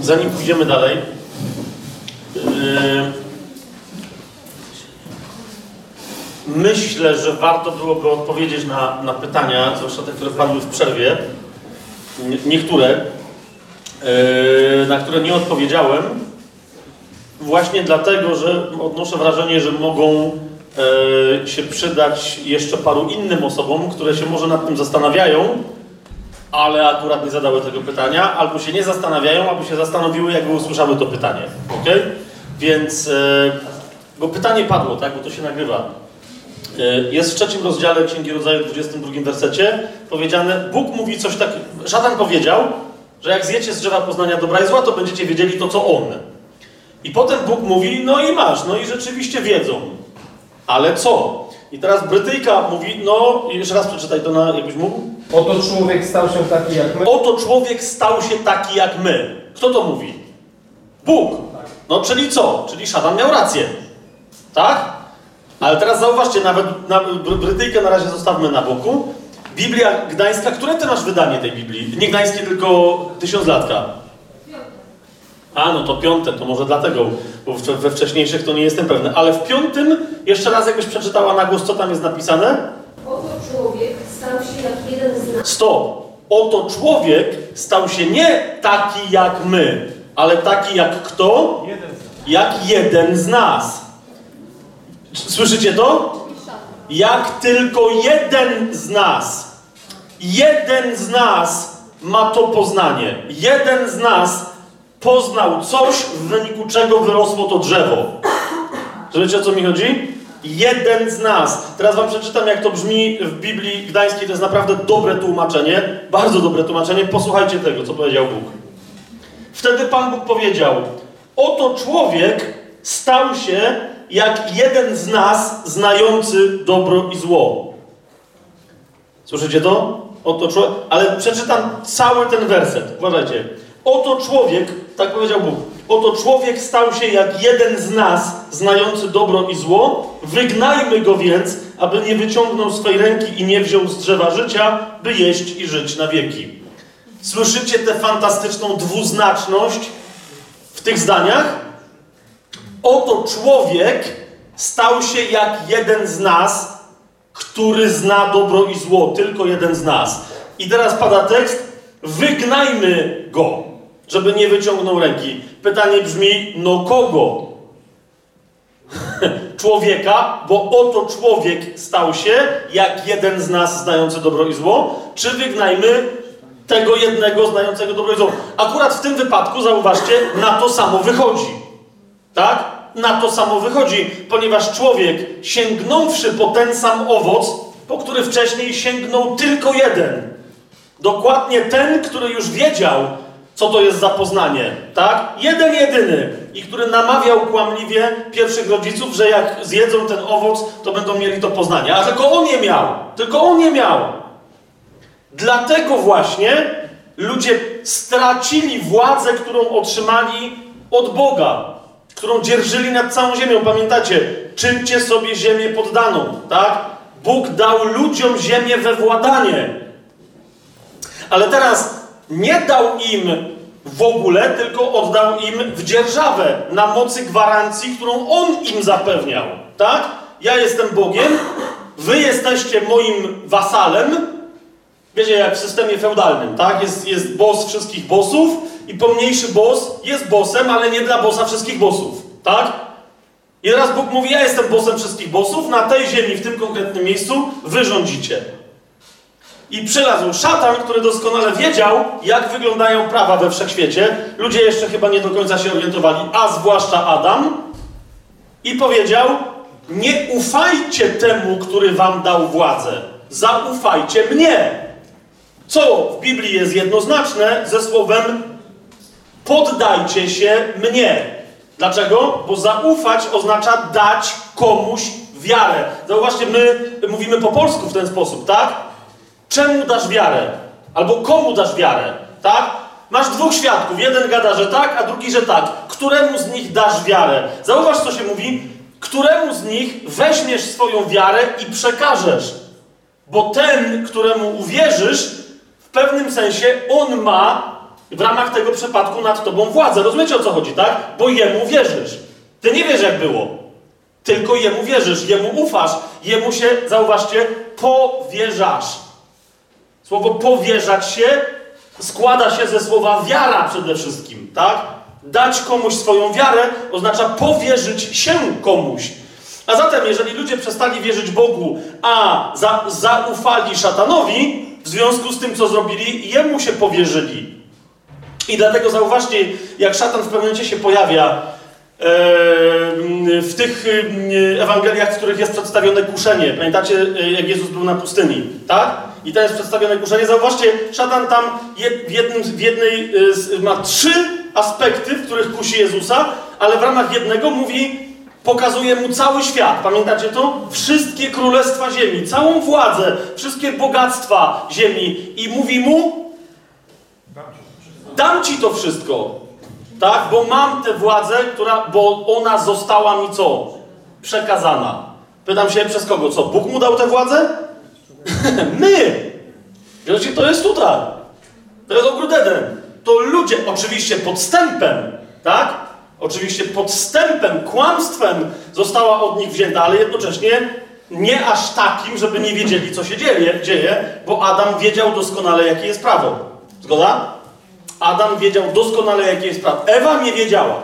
Zanim pójdziemy dalej, yy, myślę, że warto byłoby odpowiedzieć na, na pytania, zwłaszcza te, które padły w przerwie, nie- niektóre, yy, na które nie odpowiedziałem, właśnie dlatego, że odnoszę wrażenie, że mogą yy, się przydać jeszcze paru innym osobom, które się może nad tym zastanawiają, ale akurat nie zadały tego pytania, albo się nie zastanawiają, albo się zastanowiły, jakby usłyszały to pytanie. Ok? Więc, e, bo pytanie padło, tak? Bo to się nagrywa. E, jest w trzecim rozdziale Księgi Rodzaju, 22 wersecie powiedziane, Bóg mówi coś tak, szatan powiedział, że jak zjecie z drzewa poznania dobra i zła, to będziecie wiedzieli to, co On. I potem Bóg mówi, no i masz, no i rzeczywiście wiedzą. Ale co? I teraz Brytyjka mówi, no, jeszcze raz przeczytaj to na, jakbyś mógł. Oto człowiek stał się taki jak my. Oto człowiek stał się taki jak my. Kto to mówi? Bóg. No, czyli co? Czyli szatan miał rację. Tak? Ale teraz zauważcie, nawet na, Bry- Brytyjkę na razie zostawmy na boku. Biblia Gdańska, które ty masz wydanie tej Biblii? Nie Gdańskie, tylko Tysiąclatka. A, no to piąte, to może dlatego, bo w- we wcześniejszych to nie jestem pewny. Ale w piątym, jeszcze raz jakbyś przeczytała na głos, co tam jest napisane? Oto człowiek stał się jak jeden z nas. Stop! Oto człowiek stał się nie taki jak my, ale taki jak kto? Jak jeden z nas. Słyszycie to? Jak tylko jeden z nas. Jeden z nas ma to poznanie. Jeden z nas poznał coś, w wyniku czego wyrosło to drzewo. Czy wiecie o co mi chodzi? Jeden z nas. Teraz wam przeczytam, jak to brzmi w Biblii Gdańskiej. To jest naprawdę dobre tłumaczenie. Bardzo dobre tłumaczenie. Posłuchajcie tego, co powiedział Bóg. Wtedy Pan Bóg powiedział: Oto człowiek stał się jak jeden z nas, znający dobro i zło. Słyszycie to? Oto człowiek. Ale przeczytam cały ten werset. Uważajcie. Oto człowiek, tak powiedział Bóg. Oto człowiek stał się jak jeden z nas, znający dobro i zło. Wygnajmy go więc, aby nie wyciągnął swej ręki i nie wziął z drzewa życia, by jeść i żyć na wieki. Słyszycie tę fantastyczną dwuznaczność w tych zdaniach? Oto człowiek stał się jak jeden z nas, który zna dobro i zło, tylko jeden z nas. I teraz pada tekst: wygnajmy go, żeby nie wyciągnął ręki. Pytanie brzmi: no kogo? Człowieka, bo oto człowiek stał się jak jeden z nas znający dobro i zło, czy wygnajmy tego jednego znającego dobro i zło? Akurat w tym wypadku, zauważcie, na to samo wychodzi. Tak? Na to samo wychodzi, ponieważ człowiek, sięgnąwszy po ten sam owoc, po który wcześniej sięgnął tylko jeden, dokładnie ten, który już wiedział, co to jest za poznanie, tak? Jeden jedyny i który namawiał kłamliwie pierwszych rodziców, że jak zjedzą ten owoc, to będą mieli to poznanie. A tylko on nie miał, tylko on nie miał. Dlatego właśnie ludzie stracili władzę, którą otrzymali od Boga, którą dzierżyli nad całą ziemią. Pamiętacie, czyńcie sobie ziemię poddaną, tak? Bóg dał ludziom ziemię we władanie. Ale teraz nie dał im w ogóle, tylko oddał im w dzierżawę na mocy gwarancji, którą on im zapewniał. Tak? Ja jestem Bogiem, wy jesteście moim wasalem. Wiecie, jak w systemie feudalnym, tak? Jest, jest boss wszystkich bossów i pomniejszy boss jest bossem, ale nie dla bossa wszystkich bossów, tak? I teraz Bóg mówi, ja jestem bossem wszystkich bossów, na tej ziemi, w tym konkretnym miejscu, wy rządzicie. I przylazł szatan, który doskonale wiedział, jak wyglądają prawa we wszechświecie. Ludzie jeszcze chyba nie do końca się orientowali, a zwłaszcza Adam. I powiedział: Nie ufajcie temu, który wam dał władzę. Zaufajcie mnie. Co w Biblii jest jednoznaczne ze słowem poddajcie się mnie. Dlaczego? Bo zaufać oznacza dać komuś wiarę. Zauważcie, my mówimy po polsku w ten sposób, tak? Czemu dasz wiarę? Albo komu dasz wiarę? Tak? Masz dwóch świadków. Jeden gada, że tak, a drugi, że tak. Któremu z nich dasz wiarę? Zauważ, co się mówi. Któremu z nich weźmiesz swoją wiarę i przekażesz? Bo ten, któremu uwierzysz, w pewnym sensie on ma w ramach tego przypadku nad tobą władzę. Rozumiecie o co chodzi, tak? Bo jemu wierzysz. Ty nie wiesz, jak było. Tylko jemu wierzysz, jemu ufasz, jemu się, zauważcie, powierzasz. Słowo powierzać się składa się ze słowa wiara przede wszystkim, tak? Dać komuś swoją wiarę oznacza powierzyć się komuś. A zatem, jeżeli ludzie przestali wierzyć Bogu, a za, zaufali szatanowi, w związku z tym, co zrobili, jemu się powierzyli. I dlatego zauważcie, jak szatan w pewnym momencie się pojawia w tych Ewangeliach, w których jest przedstawione kuszenie. Pamiętacie, jak Jezus był na pustyni, tak? I tam jest przedstawione kuszenie. Zauważcie, szatan tam w, jednym, w jednej ma trzy aspekty, w których kusi Jezusa, ale w ramach jednego mówi, pokazuje mu cały świat. Pamiętacie to? Wszystkie królestwa ziemi, całą władzę, wszystkie bogactwa ziemi i mówi mu, dam ci to wszystko. Tak? Bo mam tę władzę, która, bo ona została mi co? Przekazana. Pytam się, przez kogo? Co? Bóg mu dał tę władzę? My! Wiecie, to jest tutaj. To jest ogród Eden. To ludzie, oczywiście podstępem, tak? Oczywiście podstępem, kłamstwem została od nich wzięta, ale jednocześnie nie aż takim, żeby nie wiedzieli, co się dzieje, dzieje bo Adam wiedział doskonale, jakie jest prawo. Zgoda? Adam wiedział doskonale, jakie jest prawo. Ewa nie wiedziała.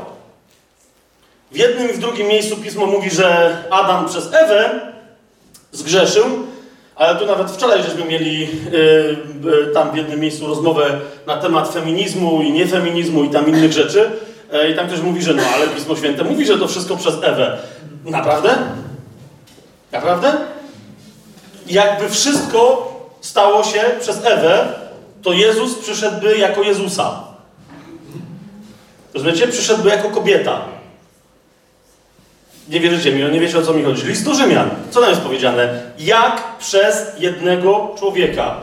W jednym i w drugim miejscu pismo mówi, że Adam przez Ewę zgrzeszył, ale tu nawet wczoraj żeśmy mieli yy, yy, tam w jednym miejscu rozmowę na temat feminizmu i niefeminizmu i tam innych rzeczy. Yy, I tam ktoś mówi, że no, ale Pismo Święte mówi, że to wszystko przez Ewę. Naprawdę? Naprawdę? Jakby wszystko stało się przez Ewę, to Jezus przyszedłby jako Jezusa. Rozumiecie? Przyszedłby jako kobieta. Nie wierzycie mi, no nie wiecie o co mi chodzi. List do Rzymian. Co tam jest powiedziane? Jak przez jednego człowieka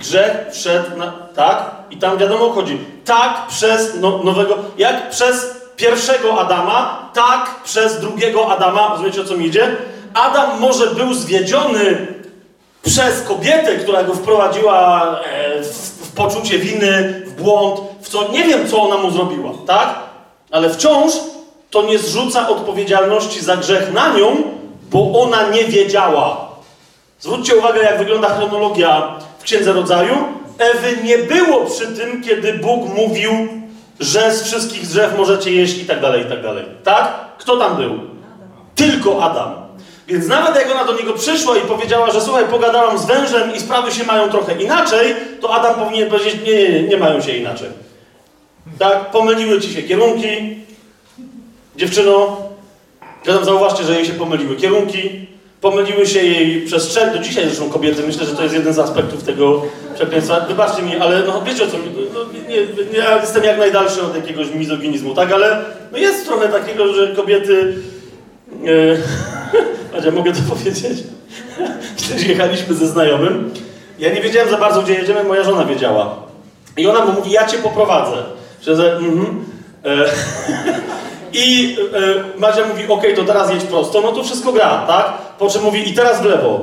grzech wszedł na... Tak? I tam wiadomo o chodzi. Tak przez no, nowego... Jak przez pierwszego Adama, tak przez drugiego Adama. Rozumiecie o co mi idzie? Adam może był zwiedziony przez kobietę, która go wprowadziła e, w, w poczucie winy, w błąd, w co nie wiem, co ona mu zrobiła, tak? Ale wciąż to nie zrzuca odpowiedzialności za grzech na nią, bo ona nie wiedziała. Zwróćcie uwagę, jak wygląda chronologia w Księdze Rodzaju. Ewy nie było przy tym, kiedy Bóg mówił, że z wszystkich drzew możecie jeść i tak dalej, i tak dalej. Tak? Kto tam był? Tylko Adam. Więc nawet jak ona do niego przyszła i powiedziała, że słuchaj, pogadałam z wężem i sprawy się mają trochę inaczej, to Adam powinien powiedzieć, nie, nie, nie, nie mają się inaczej. Tak? Pomyliły ci się kierunki. Dziewczyno, ja tam zauważcie, że jej się pomyliły kierunki, pomyliły się jej przestrzeń. Do dzisiaj zresztą kobiety, myślę, że to jest jeden z aspektów tego przekleństwa. Wybaczcie mi, ale no wiecie o co no, nie, ja jestem jak najdalszy od jakiegoś mizoginizmu, tak? Ale no jest trochę takiego, że kobiety... Yy, mogę to powiedzieć? Kiedyś jechaliśmy ze znajomym. Ja nie wiedziałem za bardzo, gdzie jedziemy, moja żona wiedziała. I ona mu mówi, ja cię poprowadzę. Że, mhm. E, I e, Madzia mówi, ok, to teraz jedź prosto, no to wszystko gra, tak? Po czym mówi, i teraz w lewo.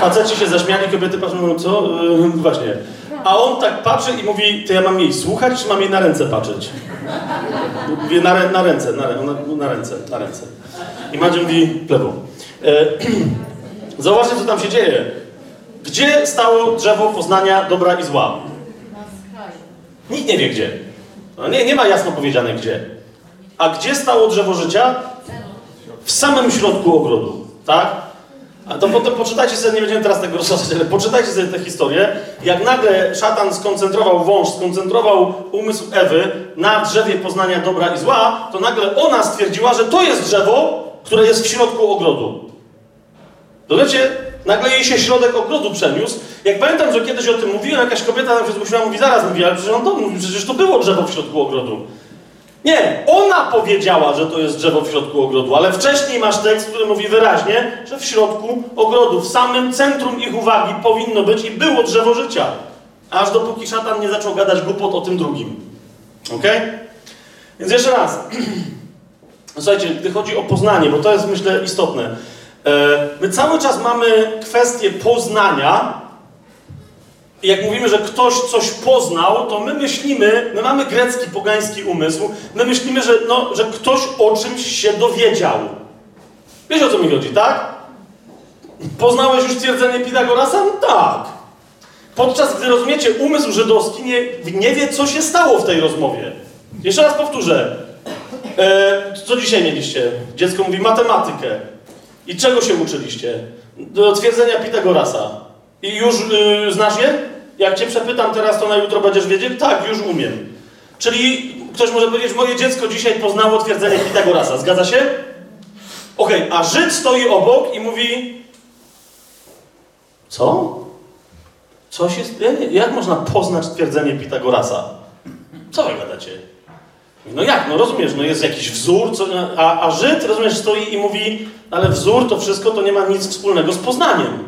Faceci się zaśmiali, kobiety patrzą, mówią, co? E, właśnie. A on tak patrzy i mówi, to ja mam jej słuchać, czy mam jej na ręce patrzeć? Mówię, na, na ręce, na, na, ręce, na ręce. I Madzia mówi w lewo. E, Zauważcie, co tam się dzieje. Gdzie stało drzewo poznania dobra i zła? Nikt nie wie gdzie. No nie, nie ma jasno powiedziane gdzie. A gdzie stało drzewo życia? W samym środku ogrodu. Tak? A to potem poczytajcie sobie, nie będziemy teraz tego rozsadzać, ale poczytajcie sobie tę historię. Jak nagle szatan skoncentrował wąż, skoncentrował umysł Ewy na drzewie poznania dobra i zła, to nagle ona stwierdziła, że to jest drzewo, które jest w środku ogrodu. Rozumiecie? Nagle jej się środek ogrodu przeniósł. Jak pamiętam, że kiedyś o tym mówiłem, jakaś kobieta nam się zgłosiła, mówi, zaraz mówi, ale przecież on to mówi, przecież to było drzewo w środku ogrodu. Nie, ona powiedziała, że to jest drzewo w środku ogrodu, ale wcześniej masz tekst, który mówi wyraźnie, że w środku ogrodu, w samym centrum ich uwagi powinno być i było drzewo życia. Aż dopóki szatan nie zaczął gadać głupot o tym drugim. Ok? Więc jeszcze raz. Słuchajcie, gdy chodzi o poznanie, bo to jest myślę istotne. My cały czas mamy kwestię poznania jak mówimy, że ktoś coś poznał, to my myślimy, my mamy grecki, pogański umysł, my myślimy, że, no, że ktoś o czymś się dowiedział. Wiesz o co mi chodzi, tak? Poznałeś już twierdzenie Pitagorasa? No tak. Podczas gdy rozumiecie, umysł żydowski nie, nie wie, co się stało w tej rozmowie. Jeszcze raz powtórzę. E, co dzisiaj mieliście? Dziecko mówi matematykę. I czego się uczyliście? Do twierdzenia Pitagorasa. I już y, znasz je? Jak cię przepytam teraz, to na jutro będziesz wiedzieć? Tak, już umiem. Czyli ktoś może powiedzieć, moje dziecko dzisiaj poznało twierdzenie Pitagorasa. Zgadza się? Okej, okay, a Żyd stoi obok i mówi co? Coś jest... Jak można poznać twierdzenie Pitagorasa? Co wy gadacie? No jak? No rozumiesz, no jest jakiś wzór, co, a, a Żyd, rozumiesz, stoi i mówi, ale wzór to wszystko to nie ma nic wspólnego z poznaniem.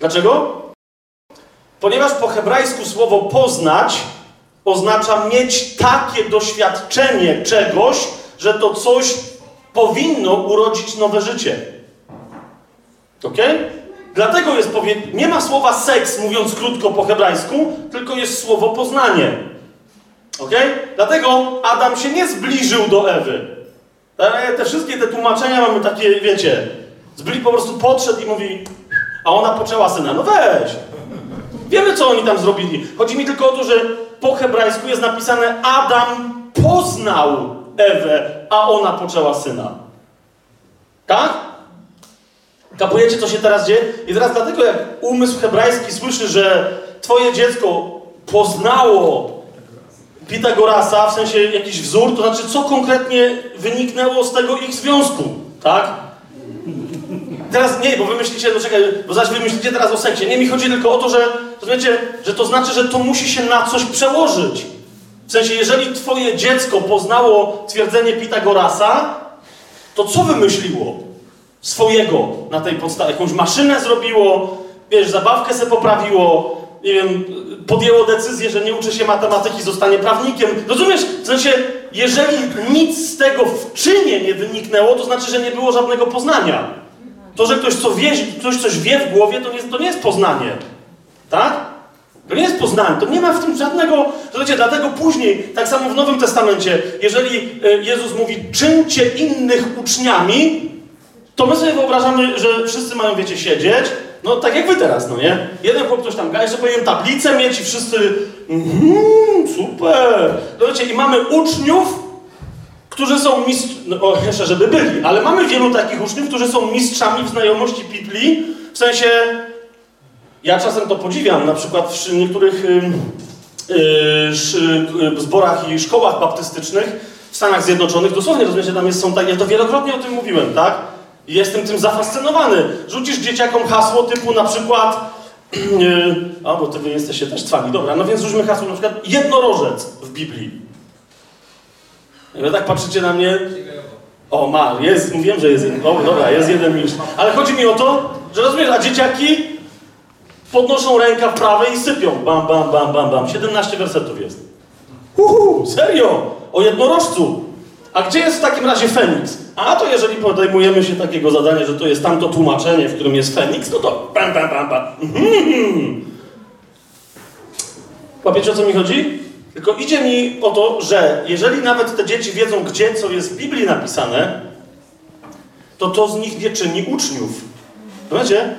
Dlaczego? Ponieważ po hebrajsku słowo poznać oznacza mieć takie doświadczenie czegoś, że to coś powinno urodzić nowe życie. Ok? Dlatego jest powie... nie ma słowa seks, mówiąc krótko po hebrajsku, tylko jest słowo poznanie. Ok? Dlatego Adam się nie zbliżył do Ewy. Te wszystkie te tłumaczenia mamy takie, wiecie, zbli po prostu podszedł i mówi, a ona poczęła syna. No weź. Wiemy, co oni tam zrobili. Chodzi mi tylko o to, że po hebrajsku jest napisane Adam poznał Ewę, a ona poczęła syna. Tak? Kapujecie, co się teraz dzieje? I teraz dlatego, jak umysł hebrajski słyszy, że twoje dziecko poznało Pitagorasa, w sensie jakiś wzór, to znaczy, co konkretnie wyniknęło z tego ich związku, tak? Teraz nie, bo wy myślicie, no czekaj, bo zaś wy myślicie teraz o seksie. Nie, mi chodzi tylko o to, że, rozumiecie, że to znaczy, że to musi się na coś przełożyć. W sensie, jeżeli twoje dziecko poznało twierdzenie Pitagorasa, to co wymyśliło swojego na tej podstawie? Jakąś maszynę zrobiło, wiesz, zabawkę se poprawiło, nie wiem, podjęło decyzję, że nie uczy się matematyki, zostanie prawnikiem. Rozumiesz? W sensie, jeżeli nic z tego w czynie nie wyniknęło, to znaczy, że nie było żadnego poznania. To, że ktoś, co wie, ktoś coś wie w głowie, to nie, to nie jest poznanie. Tak? To nie jest poznanie, to nie ma w tym żadnego. Słuchajcie, dlatego później, tak samo w Nowym Testamencie, jeżeli e, Jezus mówi, czyńcie innych uczniami, to my sobie wyobrażamy, że wszyscy mają, wiecie, siedzieć. No tak jak wy teraz, no nie? Jeden chłop ktoś tam gra, jeszcze powinien tablicę mieć i wszyscy. Mm, super! Słuchajcie, i mamy uczniów, którzy są mistrz... No, jeszcze żeby byli, ale mamy wielu takich uczniów, którzy są mistrzami w znajomości Bibli, w sensie... Ja czasem to podziwiam, na przykład w niektórych y, y, zborach i szkołach baptystycznych w Stanach Zjednoczonych, dosłownie rozumiecie, tam jest, są tak, ja to wielokrotnie o tym mówiłem, tak? I jestem tym zafascynowany. Rzucisz dzieciakom hasło typu na przykład a, bo to wy jesteście też cwani, dobra, no więc rzućmy hasło na przykład jednorożec w Biblii. Wy tak patrzycie na mnie. O, ma, jest, mówiłem, że jest jeden. O, dobra, jest jeden mistrz. Ale chodzi mi o to, że rozumiesz, a dzieciaki podnoszą rękę w prawej i sypią. Bam, bam, bam, bam, bam. 17 wersetów jest. Uhu, serio? O jednorożcu. A gdzie jest w takim razie Feniks? A to jeżeli podejmujemy się takiego zadania, że to jest tamto tłumaczenie, w którym jest Feniks, no to bam, bam, bam, bam. Mhm. Łapiecie o co mi chodzi? Tylko idzie mi o to, że jeżeli nawet te dzieci wiedzą, gdzie co jest w Biblii napisane, to to z nich nie czyni uczniów. Rozumiecie?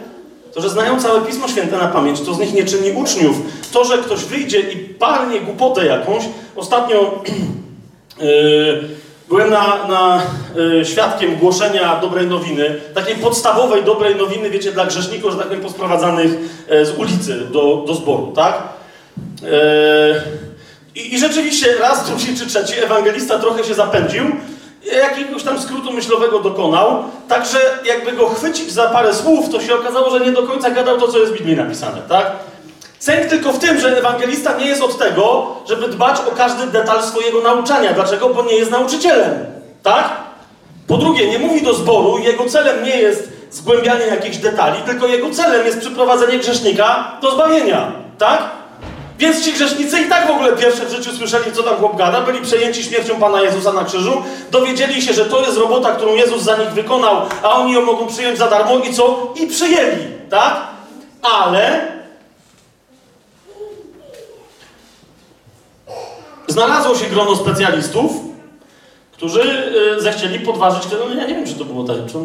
To, że znają całe Pismo Święte na pamięć, to z nich nie czyni uczniów. To, że ktoś wyjdzie i palnie głupotę jakąś. Ostatnio yy, byłem na, na yy, świadkiem głoszenia dobrej nowiny, takiej podstawowej dobrej nowiny, wiecie, dla grzeszników, że tak powiem, posprowadzanych yy, z ulicy do, do zboru, tak? I, I, rzeczywiście raz, drugi czy trzeci ewangelista trochę się zapędził, jakiegoś tam skrótu myślowego dokonał, także jakby go chwycić za parę słów, to się okazało, że nie do końca gadał to, co jest w Biblii napisane, tak? Sęk tylko w tym, że ewangelista nie jest od tego, żeby dbać o każdy detal swojego nauczania. Dlaczego? Bo nie jest nauczycielem, tak? Po drugie, nie mówi do zboru, jego celem nie jest zgłębianie jakichś detali, tylko jego celem jest przyprowadzenie grzesznika do zbawienia, tak? Więc ci grzesznicy i tak w ogóle pierwsze w życiu słyszeli, co tam chłop gada, byli przejęci śmiercią Pana Jezusa na krzyżu, dowiedzieli się, że to jest robota, którą Jezus za nich wykonał, a oni ją mogą przyjąć za darmo i co? I przyjęli, tak? Ale znalazło się grono specjalistów, którzy y, zechcieli podważyć to. No ja nie wiem, czy to było tak. Czy...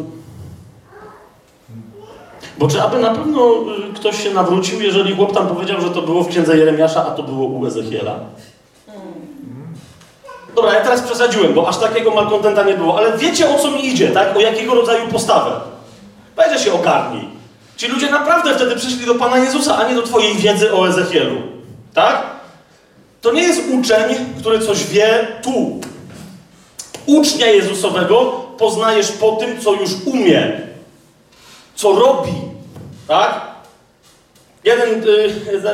Bo czy aby na pewno y, ktoś się nawrócił, jeżeli chłop tam powiedział, że to było w księdze Jeremiasza, a to było u Ezechiela? Dobra, ja teraz przesadziłem, bo aż takiego malkontenta nie było, ale wiecie o co mi idzie, tak? O jakiego rodzaju postawę. Będzie się ogarnij. Ci ludzie naprawdę wtedy przyszli do Pana Jezusa, a nie do Twojej wiedzy o Ezechielu. Tak? To nie jest uczeń, który coś wie tu. Ucznia Jezusowego poznajesz po tym, co już umie, co robi. Tak? Jeden,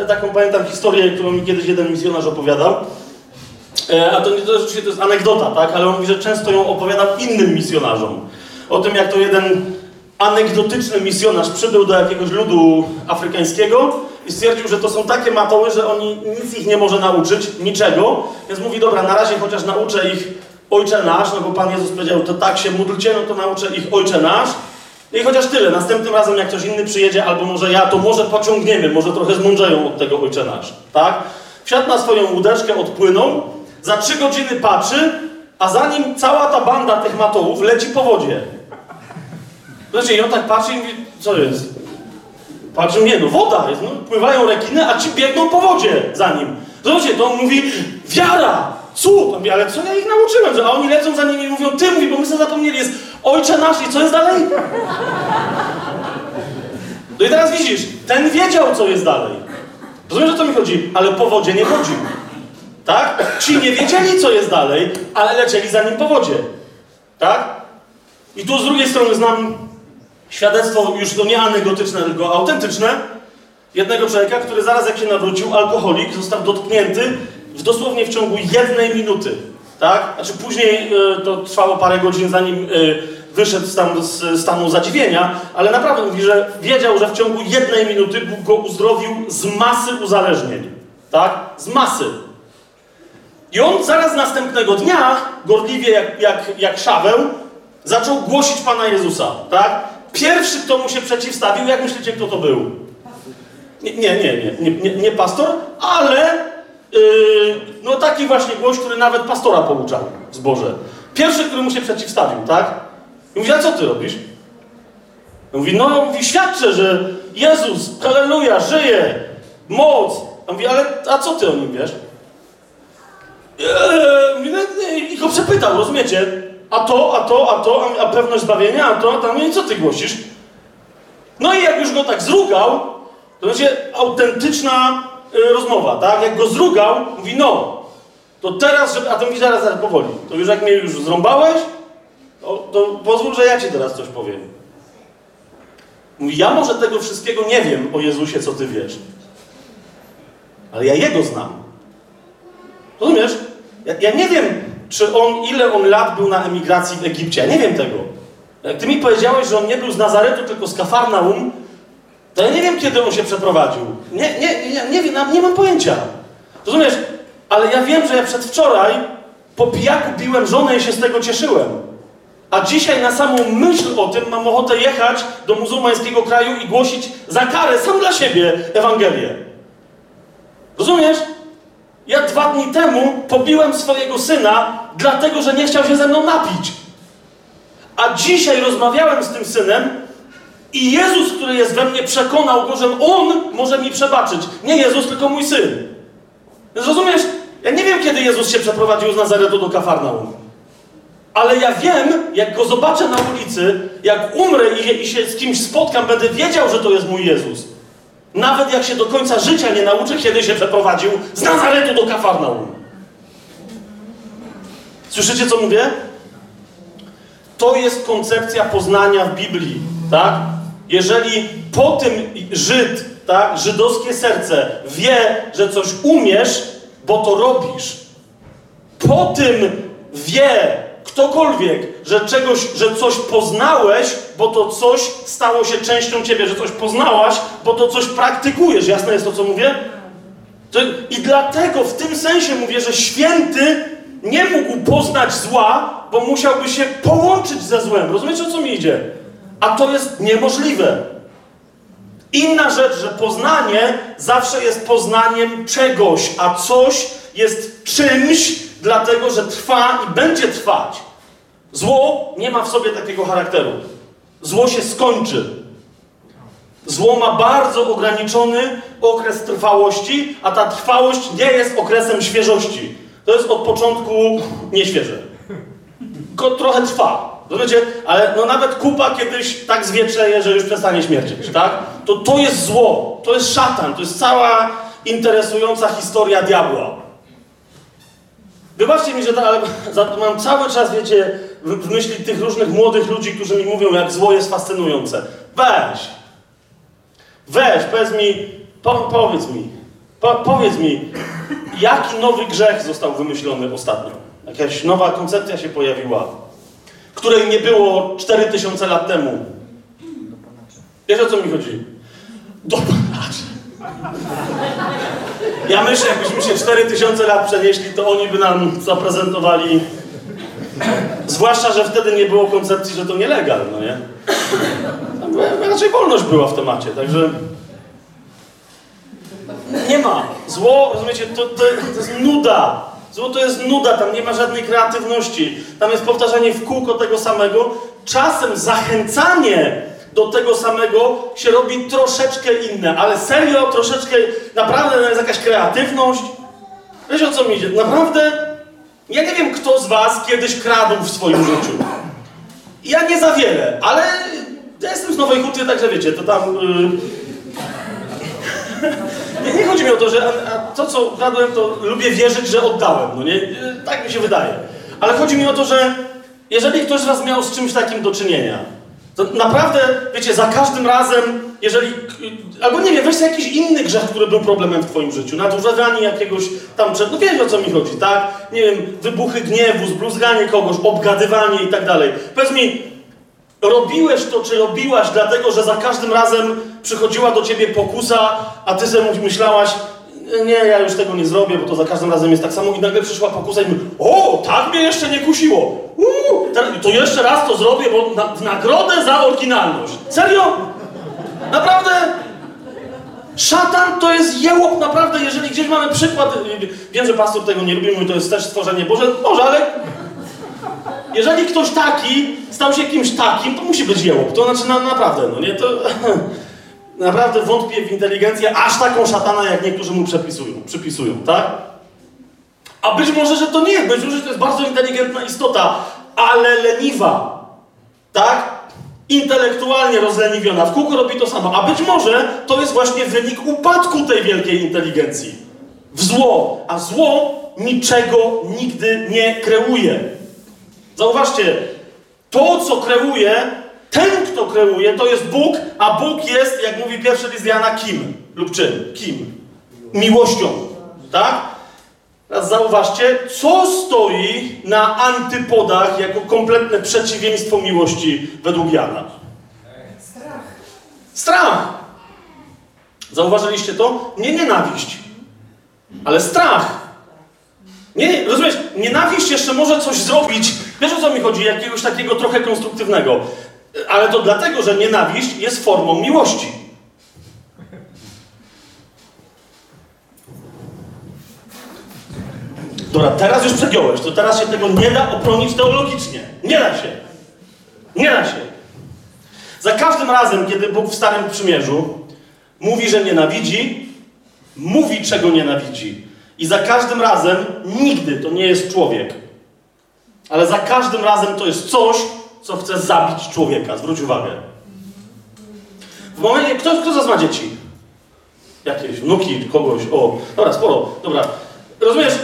y, taką pamiętam historię, którą mi kiedyś jeden misjonarz opowiadał. E, a to, to to jest anegdota, tak? Ale on mówi, że często ją opowiadał innym misjonarzom. O tym, jak to jeden anegdotyczny misjonarz przybył do jakiegoś ludu afrykańskiego i stwierdził, że to są takie matoły, że oni nic ich nie może nauczyć, niczego. Więc mówi, dobra, na razie chociaż nauczę ich Ojcze Nasz, no bo Pan Jezus powiedział, to tak się módlcie, no to nauczę ich Ojcze Nasz. I chociaż tyle, następnym razem jak ktoś inny przyjedzie, albo może ja, to może pociągniemy, może trochę zmądrzeją od tego Ojcze Nasz, tak? Wsiadł na swoją łódeczkę, odpłynął, za trzy godziny patrzy, a za nim cała ta banda tych matołów leci po wodzie. Znaczy, i on tak patrzy i mówi, co jest? Patrzy, nie no, woda jest, no, pływają rekiny, a ci biegną po wodzie za nim. Zobaczcie, to on mówi, wiara, cud. On mówi, ale co ja ich nauczyłem? Że, a oni lecą za nimi i mówią, ty, mówi, bo my sobie zapomnieli, jest ojcze nasz i co jest dalej? No i teraz widzisz, ten wiedział, co jest dalej. Rozumiesz, o co mi chodzi? Ale po wodzie nie chodził. Tak? Ci nie wiedzieli, co jest dalej, ale lecieli za nim po wodzie. Tak? I tu z drugiej strony znam świadectwo już to nie anegdotyczne, tylko autentyczne jednego człowieka, który zaraz jak się nawrócił, alkoholik, został dotknięty w dosłownie w ciągu jednej minuty. Tak? Znaczy później y, to trwało parę godzin, zanim y, wyszedł tam z stanu zadziwienia, ale naprawdę mówi, że wiedział, że w ciągu jednej minuty Bóg go uzdrowił z masy uzależnień. Tak? Z masy. I on zaraz następnego dnia, gorliwie jak, jak, jak Szaweł, zaczął głosić Pana Jezusa, tak? Pierwszy, kto mu się przeciwstawił, jak myślicie, kto to był? Nie, nie, nie, nie, nie, nie pastor, ale yy, no taki właśnie gość, który nawet pastora pouczał w zborze. Pierwszy, który mu się przeciwstawił, tak? I mówi, a co ty robisz? Mówi, no, mówi, świadczę, że Jezus, halleluja, żyje, moc. A mówi, ale a co ty o nim wiesz? Eee, no, I go przepytał, rozumiecie? A to, a to, a to, a pewność zbawienia, a to, a tam, no i co ty głosisz? No i jak już go tak zrugał, to będzie autentyczna y, rozmowa, tak? Jak go zrugał, mówi, no, to teraz, żeby, a to mówi zaraz, zaraz, powoli, to już jak mnie już zrąbałeś, to, to pozwól, że ja ci teraz coś powiem. Mówi, ja może tego wszystkiego nie wiem o Jezusie, co ty wiesz, ale ja Jego znam. Rozumiesz? Ja, ja, nie wiem, czy on, ile on lat był na emigracji w Egipcie. Ja nie wiem tego. Jak ty mi powiedziałeś, że on nie był z Nazaretu, tylko z Kafarnaum, to ja nie wiem, kiedy on się przeprowadził. Nie, nie, nie, nie, wiem, nie mam pojęcia. Rozumiesz? Ale ja wiem, że ja przedwczoraj po pijaku biłem żonę i się z tego cieszyłem. A dzisiaj na samą myśl o tym mam ochotę jechać do muzułmańskiego kraju i głosić za karę sam dla siebie Ewangelię. Rozumiesz? Ja dwa dni temu pobiłem swojego syna, dlatego że nie chciał się ze mną napić. A dzisiaj rozmawiałem z tym synem i Jezus, który jest we mnie, przekonał go, że on może mi przebaczyć. Nie Jezus, tylko mój syn. Rozumiesz? Ja nie wiem, kiedy Jezus się przeprowadził z Nazaretu do Kafarnaum. Ale ja wiem, jak go zobaczę na ulicy, jak umrę i, i się z kimś spotkam, będę wiedział, że to jest mój Jezus. Nawet jak się do końca życia nie nauczy, kiedy się przeprowadził z Nazaretu do Kafarnaum. Słyszycie, co mówię? To jest koncepcja poznania w Biblii, tak? Jeżeli po tym Żyd, tak, żydowskie serce wie, że coś umiesz, bo to robisz, po tym wie, ktokolwiek, że czegoś, że coś poznałeś, bo to coś stało się częścią ciebie, że coś poznałaś, bo to coś praktykujesz. Jasne jest to, co mówię? To, I dlatego w tym sensie mówię, że święty nie mógł poznać zła, bo musiałby się połączyć ze złem. Rozumiecie, o co mi idzie? A to jest niemożliwe. Inna rzecz, że poznanie zawsze jest poznaniem czegoś, a coś jest czymś, dlatego że trwa i będzie trwać. Zło nie ma w sobie takiego charakteru. Zło się skończy. Zło ma bardzo ograniczony okres trwałości, a ta trwałość nie jest okresem świeżości. To jest od początku nieświeże. Tylko trochę trwa. Rozumiecie? Ale no nawet kupa kiedyś tak zwieczeje, że już przestanie śmierdzieć, tak? To, to jest zło, to jest szatan, to jest cała interesująca historia diabła. Wybaczcie mi, że to, ale mam cały czas, wiecie, w, myśli tych różnych młodych ludzi, którzy mi mówią, jak zło jest fascynujące. Weź, weź, powiedz mi, po, powiedz mi, po, powiedz mi, jaki nowy grzech został wymyślony ostatnio? Jakaś nowa koncepcja się pojawiła, której nie było 4000 lat temu. Wiesz o co mi chodzi? Dopalacze. Ja myślę, jakbyśmy się 4000 lat przenieśli, to oni by nam zaprezentowali. Zwłaszcza, że wtedy nie było koncepcji, że to nielegal, no nie? Tam raczej wolność była w temacie, także. Nie ma. Zło, rozumiecie, to, to, to jest nuda. Zło to jest nuda, tam nie ma żadnej kreatywności. Tam jest powtarzanie w kółko tego samego. Czasem zachęcanie do tego samego się robi troszeczkę inne, ale serio, troszeczkę, naprawdę jest jakaś kreatywność. Wiesz o co mi idzie? Naprawdę, ja nie wiem, kto z was kiedyś kradł w swoim życiu. Ja nie za wiele, ale ja jestem z Nowej Huty, także wiecie, to tam... Yy... nie, nie chodzi mi o to, że a, a to, co kradłem, to lubię wierzyć, że oddałem, no nie? Yy, tak mi się wydaje. Ale chodzi mi o to, że jeżeli ktoś z was miał z czymś takim do czynienia, to naprawdę, wiecie, za każdym razem, jeżeli. Albo nie wiem, weź jakiś inny grzech, który był problemem w Twoim życiu. Nadużywanie jakiegoś tam. No wiesz o co mi chodzi, tak? Nie wiem, wybuchy gniewu, zbluzganie kogoś, obgadywanie i tak dalej. Powiedz mi, robiłeś to, czy robiłaś, dlatego że za każdym razem przychodziła do ciebie pokusa, a ty sobie myślałaś, nie, ja już tego nie zrobię, bo to za każdym razem jest tak samo. I nagle przyszła pokusa i mówi, o, tak mnie jeszcze nie kusiło. To jeszcze raz to zrobię, bo na, w nagrodę za oryginalność. Serio? Naprawdę? Szatan to jest jełop, naprawdę, jeżeli gdzieś mamy przykład, wiem, że pastor tego nie lubi, mówi, to jest też stworzenie Boże, może, ale jeżeli ktoś taki stał się kimś takim, to musi być jełop, to znaczy na, naprawdę, no nie, to naprawdę wątpię w inteligencję aż taką szatana, jak niektórzy mu przepisują, przypisują, tak? A być może, że to nie, być może, że to jest bardzo inteligentna istota, ale leniwa, tak? Intelektualnie rozleniwiona, w kółko robi to samo. A być może to jest właśnie wynik upadku tej wielkiej inteligencji. W zło. A zło niczego nigdy nie kreuje. Zauważcie, to co kreuje, ten kto kreuje, to jest Bóg, a Bóg jest, jak mówi pierwszy list Jana, kim? Lub czym? Kim? Miłością. Tak? Teraz zauważcie, co stoi na antypodach jako kompletne przeciwieństwo miłości według Jana. Strach. Strach. Zauważyliście to? Nie nienawiść, ale strach. Nie, rozumiesz, nienawiść jeszcze może coś zrobić. Wiesz o co mi chodzi? Jakiegoś takiego trochę konstruktywnego. Ale to dlatego, że nienawiść jest formą miłości. Dobra, teraz już przegiąłeś, to teraz się tego nie da obronić teologicznie. Nie da się. Nie da się. Za każdym razem, kiedy Bóg w Starym Przymierzu mówi, że nienawidzi, mówi, czego nienawidzi. I za każdym razem nigdy to nie jest człowiek. Ale za każdym razem to jest coś, co chce zabić człowieka. Zwróć uwagę. W momencie, kto, kto z was ma dzieci? Jakieś wnuki, kogoś, o, dobra, sporo, dobra. Rozumiesz,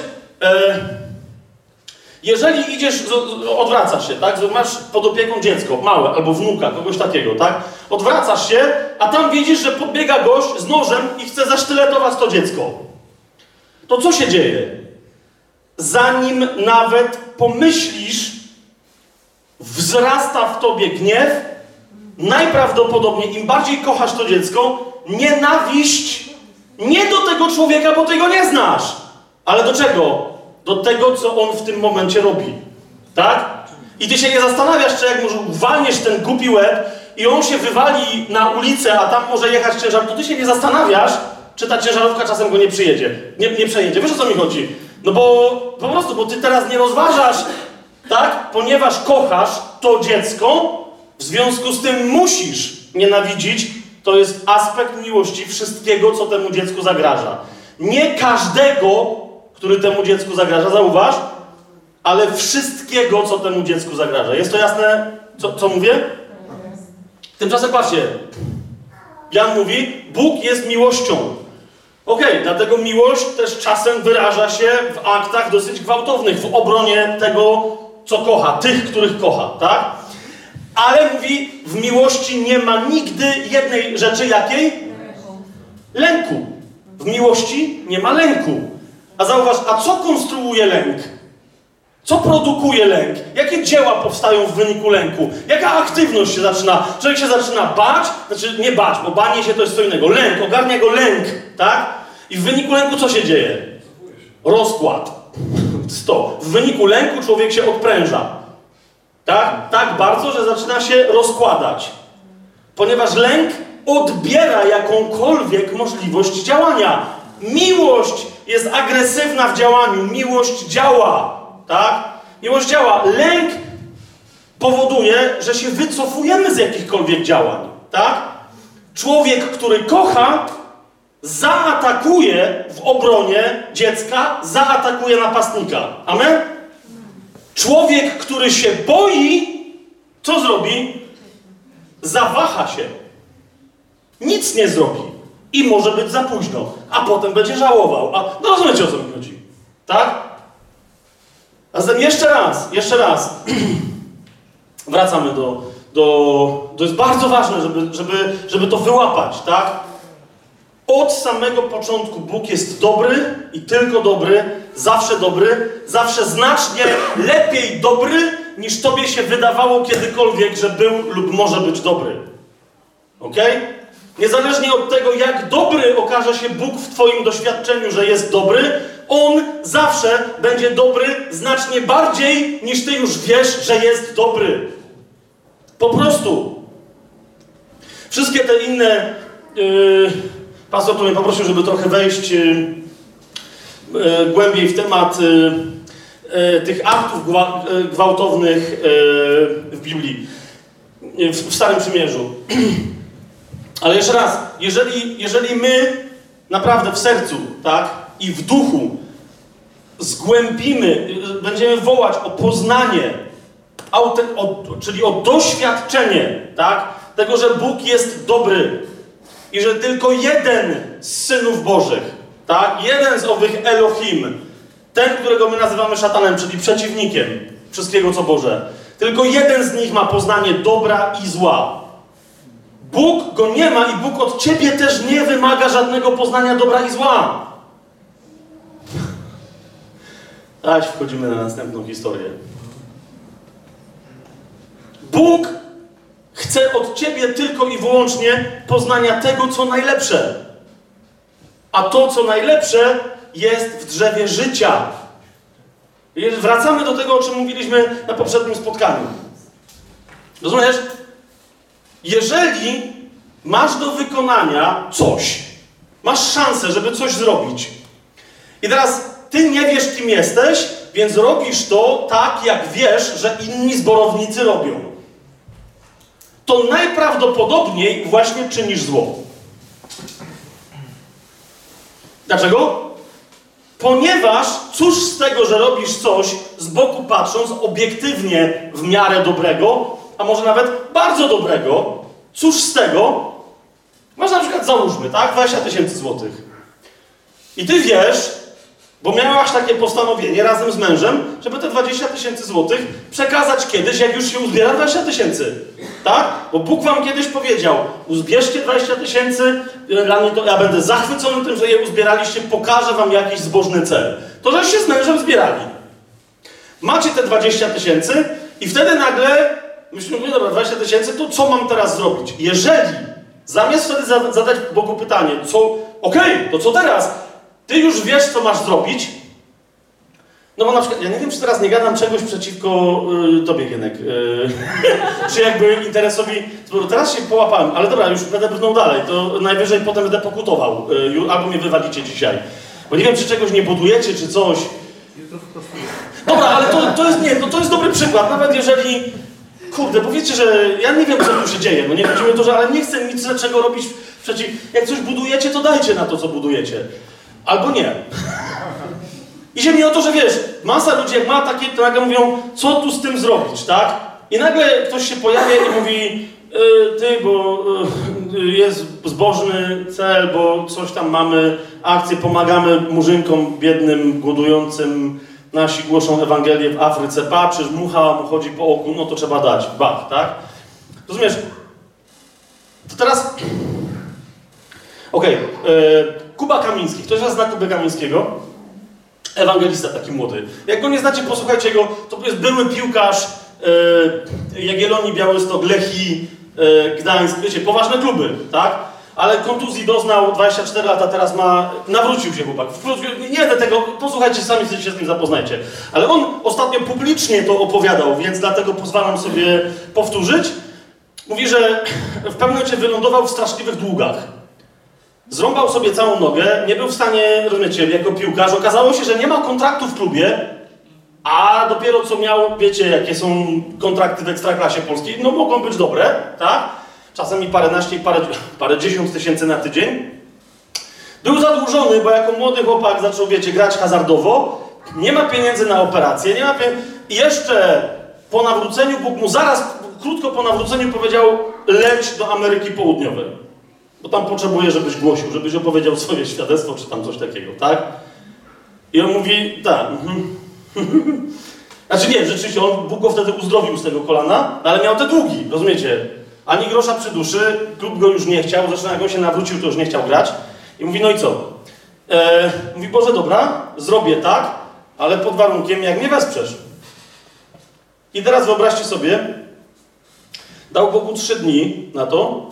E, jeżeli idziesz, odwracasz się, tak? Masz pod opieką dziecko, małe, albo wnuka, kogoś takiego, tak? Odwracasz się, a tam widzisz, że podbiega gość z nożem i chce zasztyletować to dziecko. To co się dzieje? Zanim nawet pomyślisz, wzrasta w tobie gniew, najprawdopodobniej im bardziej kochasz to dziecko, nienawiść nie do tego człowieka, bo ty go nie znasz, ale do czego? do tego, co on w tym momencie robi. Tak? I ty się nie zastanawiasz, czy jak może walniesz ten głupi łeb i on się wywali na ulicę, a tam może jechać ciężar, to ty się nie zastanawiasz, czy ta ciężarówka czasem go nie przyjedzie, nie, nie przejedzie. Wiesz o co mi chodzi? No bo po prostu, bo ty teraz nie rozważasz, tak? Ponieważ kochasz to dziecko, w związku z tym musisz nienawidzić. To jest aspekt miłości wszystkiego, co temu dziecku zagraża. Nie każdego, który temu dziecku zagraża, zauważ, ale wszystkiego, co temu dziecku zagraża. Jest to jasne, co, co mówię? Tymczasem patrzcie. Jan mówi, Bóg jest miłością. Okej, okay, dlatego miłość też czasem wyraża się w aktach dosyć gwałtownych, w obronie tego, co kocha, tych, których kocha, tak? Ale mówi, w miłości nie ma nigdy jednej rzeczy, jakiej? Lęku. W miłości nie ma lęku. A zauważ, a co konstruuje lęk? Co produkuje lęk? Jakie dzieła powstają w wyniku lęku? Jaka aktywność się zaczyna? Człowiek się zaczyna bać, znaczy nie bać, bo banie się to jest co innego. Lęk, ogarnia go lęk, tak? I w wyniku lęku co się dzieje? Rozkład. To. W wyniku lęku człowiek się odpręża. Tak? Tak bardzo, że zaczyna się rozkładać. Ponieważ lęk odbiera jakąkolwiek możliwość działania. Miłość jest agresywna w działaniu, miłość działa. Tak? Miłość działa. Lęk powoduje, że się wycofujemy z jakichkolwiek działań. Tak? Człowiek, który kocha, zaatakuje w obronie dziecka, zaatakuje napastnika. Amen? Człowiek, który się boi, co zrobi? Zawaha się. Nic nie zrobi. I może być za późno. A potem będzie żałował. A, no rozumiecie o co mi chodzi. Tak? A zatem jeszcze raz, jeszcze raz. Wracamy do, do... To jest bardzo ważne, żeby, żeby, żeby to wyłapać, tak? Od samego początku Bóg jest dobry i tylko dobry, zawsze dobry, zawsze znacznie lepiej dobry, niż tobie się wydawało kiedykolwiek, że był lub może być dobry. Ok? Niezależnie od tego, jak dobry okaże się Bóg w Twoim doświadczeniu, że jest dobry, On zawsze będzie dobry znacznie bardziej niż Ty już wiesz, że jest dobry. Po prostu. Wszystkie te inne. Yy, pastor tu mnie poprosił, żeby trochę wejść yy, yy, głębiej w temat yy, tych aktów gwa, gwałtownych w Biblii, w, Starym Przymierzu. Ale jeszcze raz, jeżeli, jeżeli my naprawdę w sercu, tak, i w duchu zgłębimy, będziemy wołać o poznanie, czyli o doświadczenie, tak, tego, że Bóg jest dobry i że tylko jeden z synów Bożych, tak, jeden z owych Elohim, ten, którego my nazywamy szatanem, czyli przeciwnikiem wszystkiego, co Boże, tylko jeden z nich ma poznanie dobra i zła. Bóg go nie ma i Bóg od ciebie też nie wymaga żadnego poznania dobra i zła. Aś wchodzimy na następną historię. Bóg chce od ciebie tylko i wyłącznie poznania tego, co najlepsze. A to, co najlepsze, jest w drzewie życia. Wracamy do tego, o czym mówiliśmy na poprzednim spotkaniu. Rozumiesz? Jeżeli masz do wykonania coś, masz szansę, żeby coś zrobić, i teraz ty nie wiesz, kim jesteś, więc robisz to tak, jak wiesz, że inni zborownicy robią, to najprawdopodobniej właśnie czynisz zło. Dlaczego? Ponieważ cóż z tego, że robisz coś z boku patrząc, obiektywnie w miarę dobrego, a może nawet bardzo dobrego, cóż z tego? Masz na przykład, załóżmy, tak, 20 tysięcy złotych. I ty wiesz, bo miałaś takie postanowienie razem z mężem, żeby te 20 tysięcy złotych przekazać kiedyś, jak już się uzbiera 20 tysięcy. Tak? Bo Bóg wam kiedyś powiedział, uzbierzcie 20 tysięcy, to ja będę zachwycony tym, że je uzbieraliście, pokażę wam jakiś zbożny cel. To, że się z mężem zbierali. Macie te 20 tysięcy i wtedy nagle Myśmy mówili, dobra, 20 tysięcy, to co mam teraz zrobić? Jeżeli zamiast wtedy zadać Bogu pytanie, co, okej, okay, to co teraz? Ty już wiesz, co masz zrobić, no bo na przykład, ja nie wiem, czy teraz nie gadam czegoś przeciwko y, tobie, Gienek. Y, czy jakby interesowi... Teraz się połapałem, ale dobra, już będę brnął dalej, to najwyżej potem będę pokutował. Y, albo mnie wywalicie dzisiaj. Bo nie wiem, czy czegoś nie budujecie, czy coś. Dobra, ale to, to jest nie, no to jest dobry przykład, nawet jeżeli. Kurde, powiedzcie, że ja nie wiem, co tu się dzieje. No nie chodzi mi o to, że ale nie chcę nic czego robić przeciw. Jak coś budujecie, to dajcie na to, co budujecie. Albo nie. Idzie mi o to, że wiesz, masa ludzi jak ma takie, to nagle mówią, co tu z tym zrobić, tak? I nagle ktoś się pojawia i mówi, y, ty, bo y, jest zbożny cel, bo coś tam mamy, akcję, pomagamy murzynkom biednym, głodującym, nasi głoszą Ewangelię w Afryce, patrzysz, mucha mu chodzi po oku, no to trzeba dać, bach, tak? Rozumiesz? To teraz... Okej, okay. Kuba Kamiński. Ktoś z was zna Kubę Kamińskiego? Ewangelista taki młody. Jak go nie znacie, posłuchajcie go. To jest były piłkarz e, Jagiellonii, Białystok, Lechi, e, Gdańsk. Wiecie, poważne kluby, tak? Ale kontuzji doznał 24 lata, teraz ma... Nawrócił się chłopak. Nie będę tego... Posłuchajcie, sami się z tym zapoznajcie. Ale on ostatnio publicznie to opowiadał, więc dlatego pozwalam sobie powtórzyć. Mówi, że w pewnym momencie wylądował w straszliwych długach. Zrąbał sobie całą nogę, nie był w stanie, rozumiecie, jako piłkarz. Okazało się, że nie ma kontraktu w klubie, a dopiero co miał, wiecie, jakie są kontrakty w ekstraklasie polskiej, no mogą być dobre, tak? Czasami paręnaście parę, parę dziesiąt tysięcy na tydzień. Był zadłużony, bo jako młody chłopak zaczął, wiecie, grać hazardowo. Nie ma pieniędzy na operację, nie ma pieniędzy. I jeszcze po nawróceniu Bóg mu zaraz, krótko po nawróceniu powiedział, leć do Ameryki Południowej. Bo tam potrzebuje, żebyś głosił, żebyś opowiedział swoje świadectwo, czy tam coś takiego, tak? I on mówi, tak. Mhm. znaczy nie, rzeczywiście, on, Bóg go wtedy uzdrowił z tego kolana, ale miał te długi, rozumiecie? Ani grosza przy duszy, klub go już nie chciał, zresztą jak on się nawrócił, to już nie chciał grać. I mówi, no i co? E, mówi, Boże, dobra, zrobię tak, ale pod warunkiem, jak mnie wesprzesz. I teraz wyobraźcie sobie, dał Bogu trzy dni na to,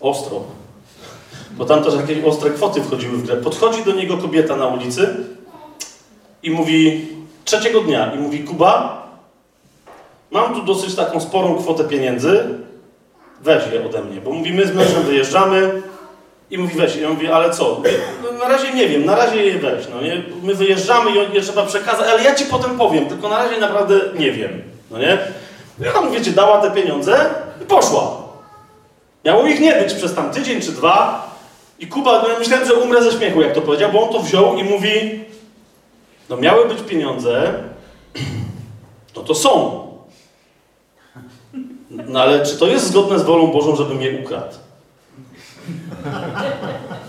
ostro, bo tam też jakieś ostre kwoty wchodziły w grę. Podchodzi do niego kobieta na ulicy i mówi, trzeciego dnia, i mówi, Kuba, mam tu dosyć taką sporą kwotę pieniędzy, weź je ode mnie, bo mówi, my z mężem wyjeżdżamy i mówi, weź je. Ja mówię, ale co? No, na razie nie wiem, na razie je weź, no nie? My wyjeżdżamy i je trzeba przekazać, ale ja ci potem powiem, tylko na razie naprawdę nie wiem, no nie? Ja tam, wiecie, dała te pieniądze i poszła. Miało ich nie być przez tam tydzień czy dwa. I Kuba, no ja myślałem, że umrę ze śmiechu, jak to powiedział, bo on to wziął i mówi, no miały być pieniądze, no to są. No ale czy to jest zgodne z wolą Bożą, żebym je ukradł?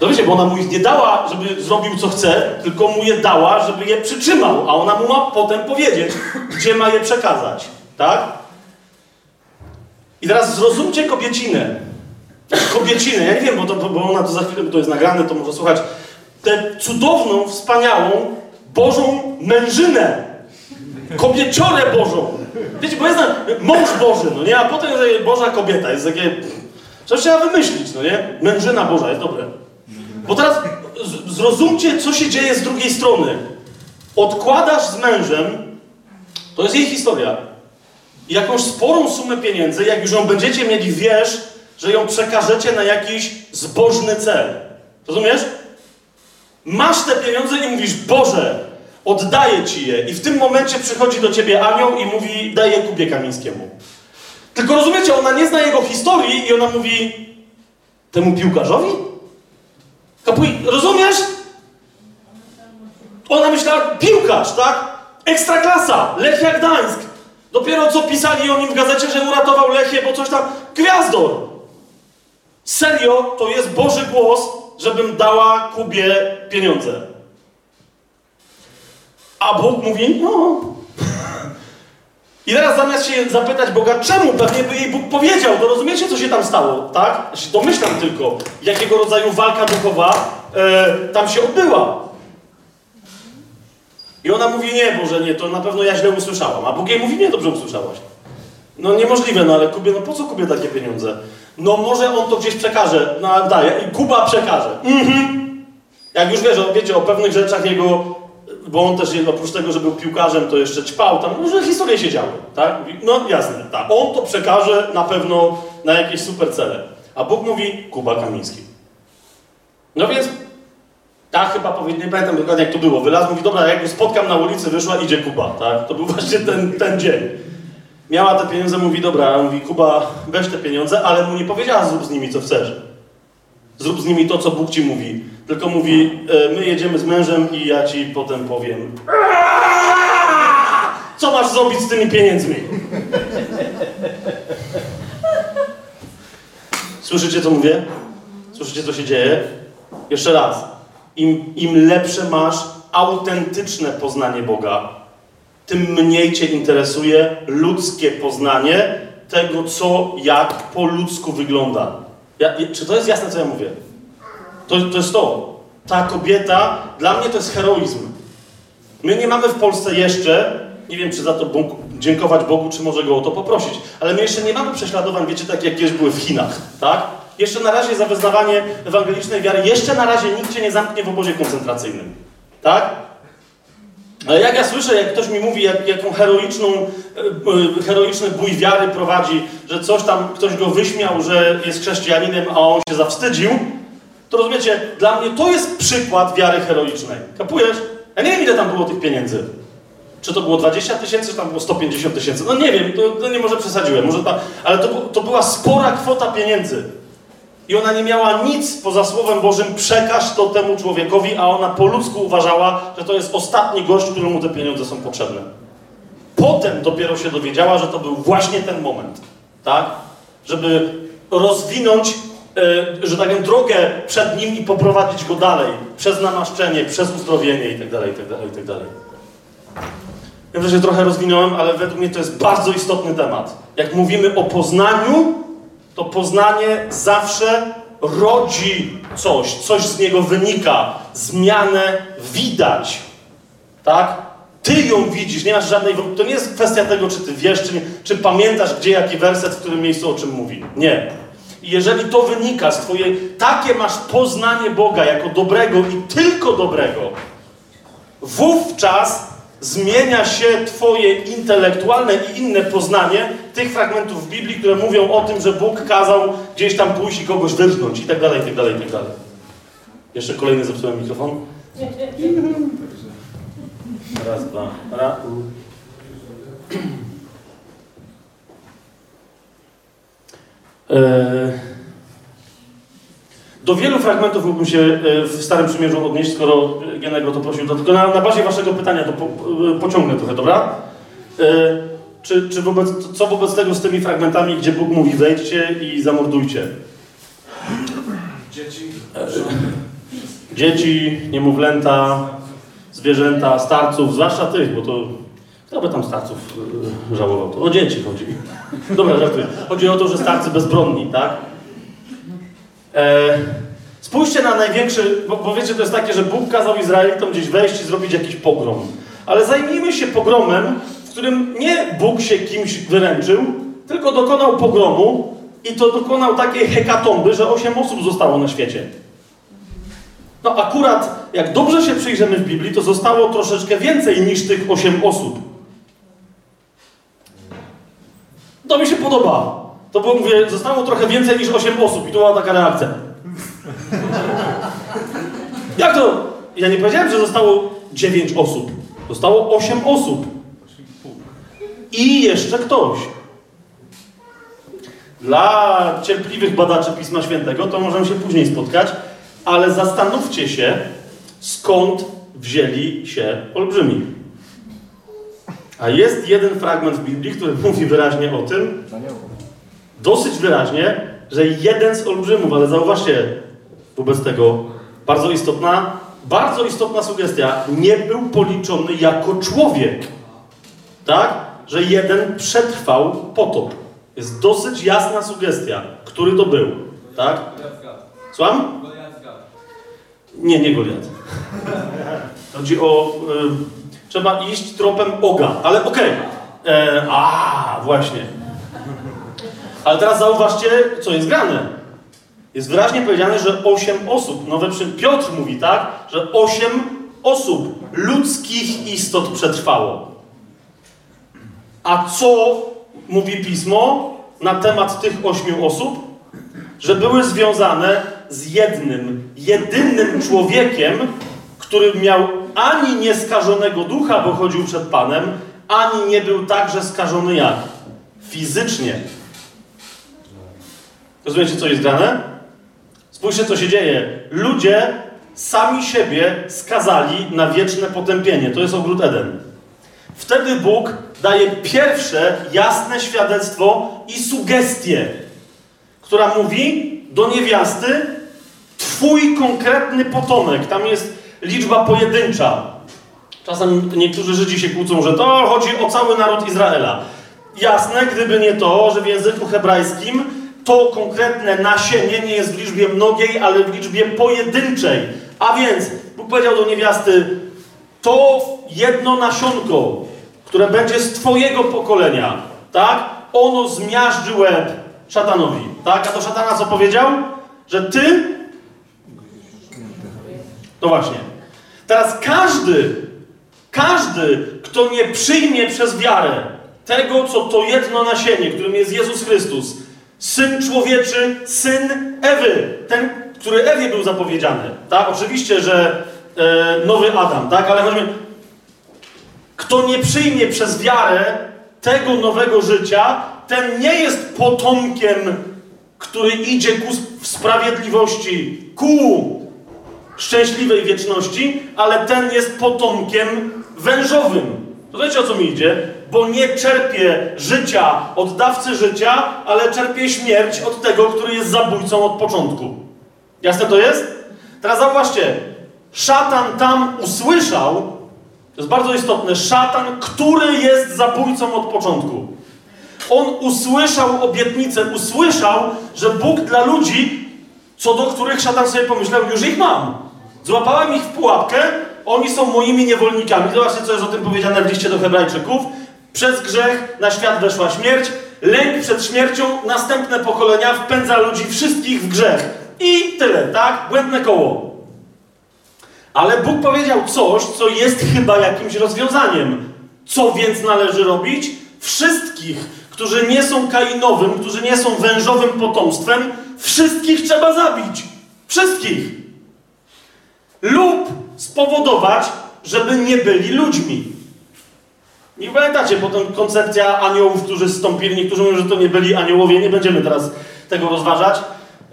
No wiecie, bo ona mu ich nie dała, żeby zrobił co chce, tylko mu je dała, żeby je przytrzymał, a ona mu ma potem powiedzieć, gdzie ma je przekazać. Tak? I teraz zrozumcie kobiecinę. Kobiecinę, ja nie wiem, bo, to, bo ona to za chwilę, bo to jest nagrane, to może słuchać. Tę cudowną, wspaniałą, Bożą mężynę. Kobieciorę Bożą. Wiecie, bo jest mąż Boży, no nie? A potem jest Boża kobieta. Jest takie... Coś trzeba wymyślić, no nie? Mężyna Boża, jest dobre. Bo teraz zrozumcie, co się dzieje z drugiej strony. Odkładasz z mężem, to jest jej historia, jakąś sporą sumę pieniędzy, jak już ją będziecie mieli, wiesz, że ją przekażecie na jakiś zbożny cel. Rozumiesz? Masz te pieniądze i mówisz, Boże, oddaję Ci je. I w tym momencie przychodzi do Ciebie anioł i mówi, daję Kubie Kamińskiemu. Tylko rozumiecie, ona nie zna jego historii i ona mówi, temu piłkarzowi? Kapuj, rozumiesz? Ona myślała, piłkarz, tak? Ekstraklasa, Lechia Gdańsk. Dopiero co pisali o nim w gazecie, że uratował Lechię, bo coś tam... Gwiazdor! Serio, to jest Boży głos, żebym dała Kubie pieniądze. A Bóg mówi, no. I teraz zamiast się zapytać Boga, czemu, pewnie by jej Bóg powiedział, to rozumiecie, co się tam stało, tak? Ja domyślam tylko, jakiego rodzaju walka duchowa e, tam się odbyła. I ona mówi, nie, Boże, nie, to na pewno ja źle usłyszałam. A Bóg jej mówi, nie, dobrze usłyszałaś. No niemożliwe, no ale Kubie, no po co Kubie takie pieniądze? No może on to gdzieś przekaże, no daje, i Kuba przekaże. Mhm. Jak już wiesz, wiecie o pewnych rzeczach jego, bo on też oprócz tego, że był piłkarzem, to jeszcze ćpał, tam różne historie się działy, tak? No jasne, tak, on to przekaże na pewno na jakieś super cele. A Bóg mówi, Kuba Kamiński. No więc, a chyba powiedział, nie pamiętam dokładnie jak to było, wylazł, mówi, dobra, jak go spotkam na ulicy, wyszła, idzie Kuba, tak? To był właśnie ten, ten dzień. Miała te pieniądze, mówi, dobra, mówi, Kuba, weź te pieniądze, ale mu nie powiedziała, zrób z nimi co chcesz. Zrób z nimi to, co Bóg ci mówi. Tylko mówi, e, my jedziemy z mężem i ja ci potem powiem. Co masz zrobić z tymi pieniędzmi? Słyszycie, co mówię? Słyszycie, co się dzieje? Jeszcze raz. Im, im lepsze masz autentyczne poznanie Boga, tym mniej Cię interesuje ludzkie poznanie tego, co, jak po ludzku wygląda. Ja, czy to jest jasne, co ja mówię? To, to jest to. Ta kobieta, dla mnie to jest heroizm. My nie mamy w Polsce jeszcze, nie wiem czy za to Bóg, dziękować Bogu, czy może Go o to poprosić, ale my jeszcze nie mamy prześladowań, wiecie, tak jak kiedyś były w Chinach, tak? Jeszcze na razie za wyznawanie ewangelicznej wiary, jeszcze na razie nikt cię nie zamknie w obozie koncentracyjnym, tak? Ale jak ja słyszę, jak ktoś mi mówi, jak, jaką heroiczną, e, e, heroiczny bój wiary prowadzi, że coś tam, ktoś go wyśmiał, że jest chrześcijaninem, a on się zawstydził, to rozumiecie, dla mnie to jest przykład wiary heroicznej. Kapujesz? Ja nie wiem, ile tam było tych pieniędzy. Czy to było 20 tysięcy, czy tam było 150 tysięcy? No nie wiem, to, to nie może przesadziłem, może ta, ale to, to była spora kwota pieniędzy. I ona nie miała nic poza Słowem Bożym, przekaż to temu człowiekowi, a ona po ludzku uważała, że to jest ostatni gość, któremu te pieniądze są potrzebne. Potem dopiero się dowiedziała, że to był właśnie ten moment, tak? Żeby rozwinąć, e, że tak powiem, drogę przed nim i poprowadzić go dalej, przez namaszczenie, przez uzdrowienie itd., itd., itd. Wiem, że się trochę rozwinąłem, ale według mnie to jest bardzo istotny temat. Jak mówimy o poznaniu, to poznanie zawsze rodzi coś, coś z niego wynika, zmianę widać. Tak? Ty ją widzisz, nie masz żadnej. To nie jest kwestia tego, czy ty wiesz, czy, nie, czy pamiętasz, gdzie jaki werset, w którym miejscu o czym mówi. Nie. I jeżeli to wynika z Twojej, takie masz poznanie Boga jako dobrego i tylko dobrego, wówczas zmienia się Twoje intelektualne i inne poznanie tych fragmentów Biblii, które mówią o tym, że Bóg kazał gdzieś tam pójść i kogoś wyrżnąć i tak dalej, i tak dalej, i tak dalej. Jeszcze kolejny zepsułem mikrofon. Raz, dwa, raz. Eee... Do wielu fragmentów mógłbym się e, w Starym Przymierzu odnieść, skoro Genego to prosił. To tylko na, na bazie waszego pytania to po, e, pociągnę trochę, dobra? E, czy, czy wobec, co wobec tego z tymi fragmentami, gdzie Bóg mówi wejdźcie i zamordujcie? Dzieci. E, dzieci, niemowlęta, zwierzęta, starców, zwłaszcza tych, bo to kto by tam starców e, żałował? To o dzieci chodzi. Dobra, żartuję. Chodzi o to, że starcy bezbronni, tak? E, spójrzcie na największy, bo, bo wiecie, to jest takie, że Bóg kazał Izraelitom gdzieś wejść i zrobić jakiś pogrom. Ale zajmijmy się pogromem, w którym nie Bóg się kimś wyręczył, tylko dokonał pogromu i to dokonał takiej hekatomby, że osiem osób zostało na świecie. No akurat, jak dobrze się przyjrzymy w Biblii, to zostało troszeczkę więcej niż tych osiem osób. To mi się podoba. To było, mówię, zostało trochę więcej niż 8 osób i to była taka reakcja. Jak to? Ja nie powiedziałem, że zostało 9 osób. Zostało 8 osób. I jeszcze ktoś. Dla cierpliwych badaczy Pisma Świętego to możemy się później spotkać, ale zastanówcie się, skąd wzięli się olbrzymi. A jest jeden fragment w Biblii, który mówi wyraźnie o tym, dosyć wyraźnie, że jeden z olbrzymów, ale zauważcie wobec tego, bardzo istotna, bardzo istotna sugestia, nie był policzony jako człowiek. Tak? Że jeden przetrwał potop. Jest dosyć jasna sugestia, który to był. Tak? Słucham? Nie, nie Goliat. Chodzi o... Y, trzeba iść tropem oga, ale okej. Okay. E, a, właśnie. Ale teraz zauważcie, co jest grane. Jest wyraźnie powiedziane, że osiem osób, nowe przy... Piotr mówi tak, że osiem osób, ludzkich istot przetrwało. A co mówi pismo na temat tych ośmiu osób? Że były związane z jednym, jedynym człowiekiem, który miał ani nieskażonego ducha, bo chodził przed Panem, ani nie był także skażony jak? Fizycznie. Rozumiecie, co jest grane? Spójrzcie, co się dzieje. Ludzie sami siebie skazali na wieczne potępienie. To jest ogród Eden. Wtedy Bóg daje pierwsze jasne świadectwo i sugestię, która mówi do niewiasty: Twój konkretny potomek. Tam jest liczba pojedyncza. Czasem niektórzy Żydzi się kłócą, że to chodzi o cały naród Izraela. Jasne, gdyby nie to, że w języku hebrajskim to konkretne nasienie nie jest w liczbie mnogiej, ale w liczbie pojedynczej. A więc Bóg powiedział do niewiasty: To jedno nasionko, które będzie z Twojego pokolenia, tak? Ono zmiażdży łeb szatanowi, tak? A to szatana co powiedział? Że Ty. No właśnie. Teraz każdy, każdy, kto nie przyjmie przez wiarę tego, co to jedno nasienie, którym jest Jezus Chrystus, Syn człowieczy, syn Ewy, ten, który Ewie był zapowiedziany. Tak? Oczywiście, że e, nowy Adam, tak? Ale chodzi kto nie przyjmie przez wiarę tego nowego życia, ten nie jest potomkiem, który idzie ku sprawiedliwości, ku szczęśliwej wieczności, ale ten jest potomkiem wężowym. To wiecie o co mi idzie? Bo nie czerpie życia od dawcy życia, ale czerpie śmierć od tego, który jest zabójcą od początku. Jasne to jest? Teraz zauważcie, szatan tam usłyszał, to jest bardzo istotne, szatan, który jest zabójcą od początku. On usłyszał obietnicę, usłyszał, że Bóg dla ludzi, co do których szatan sobie pomyślał, już ich mam. Złapałem ich w pułapkę, oni są moimi niewolnikami. Zobaczcie, co jest o tym powiedziane w liście do Hebrajczyków. Przez grzech na świat weszła śmierć, lęk przed śmiercią, następne pokolenia wpędza ludzi wszystkich w grzech. I tyle, tak? Błędne koło. Ale Bóg powiedział coś, co jest chyba jakimś rozwiązaniem. Co więc należy robić? Wszystkich, którzy nie są kainowym, którzy nie są wężowym potomstwem, wszystkich trzeba zabić. Wszystkich. Lub spowodować, żeby nie byli ludźmi. Nie pamiętacie potem koncepcja aniołów, którzy zstąpili. Niektórzy mówią, że to nie byli aniołowie. Nie będziemy teraz tego rozważać.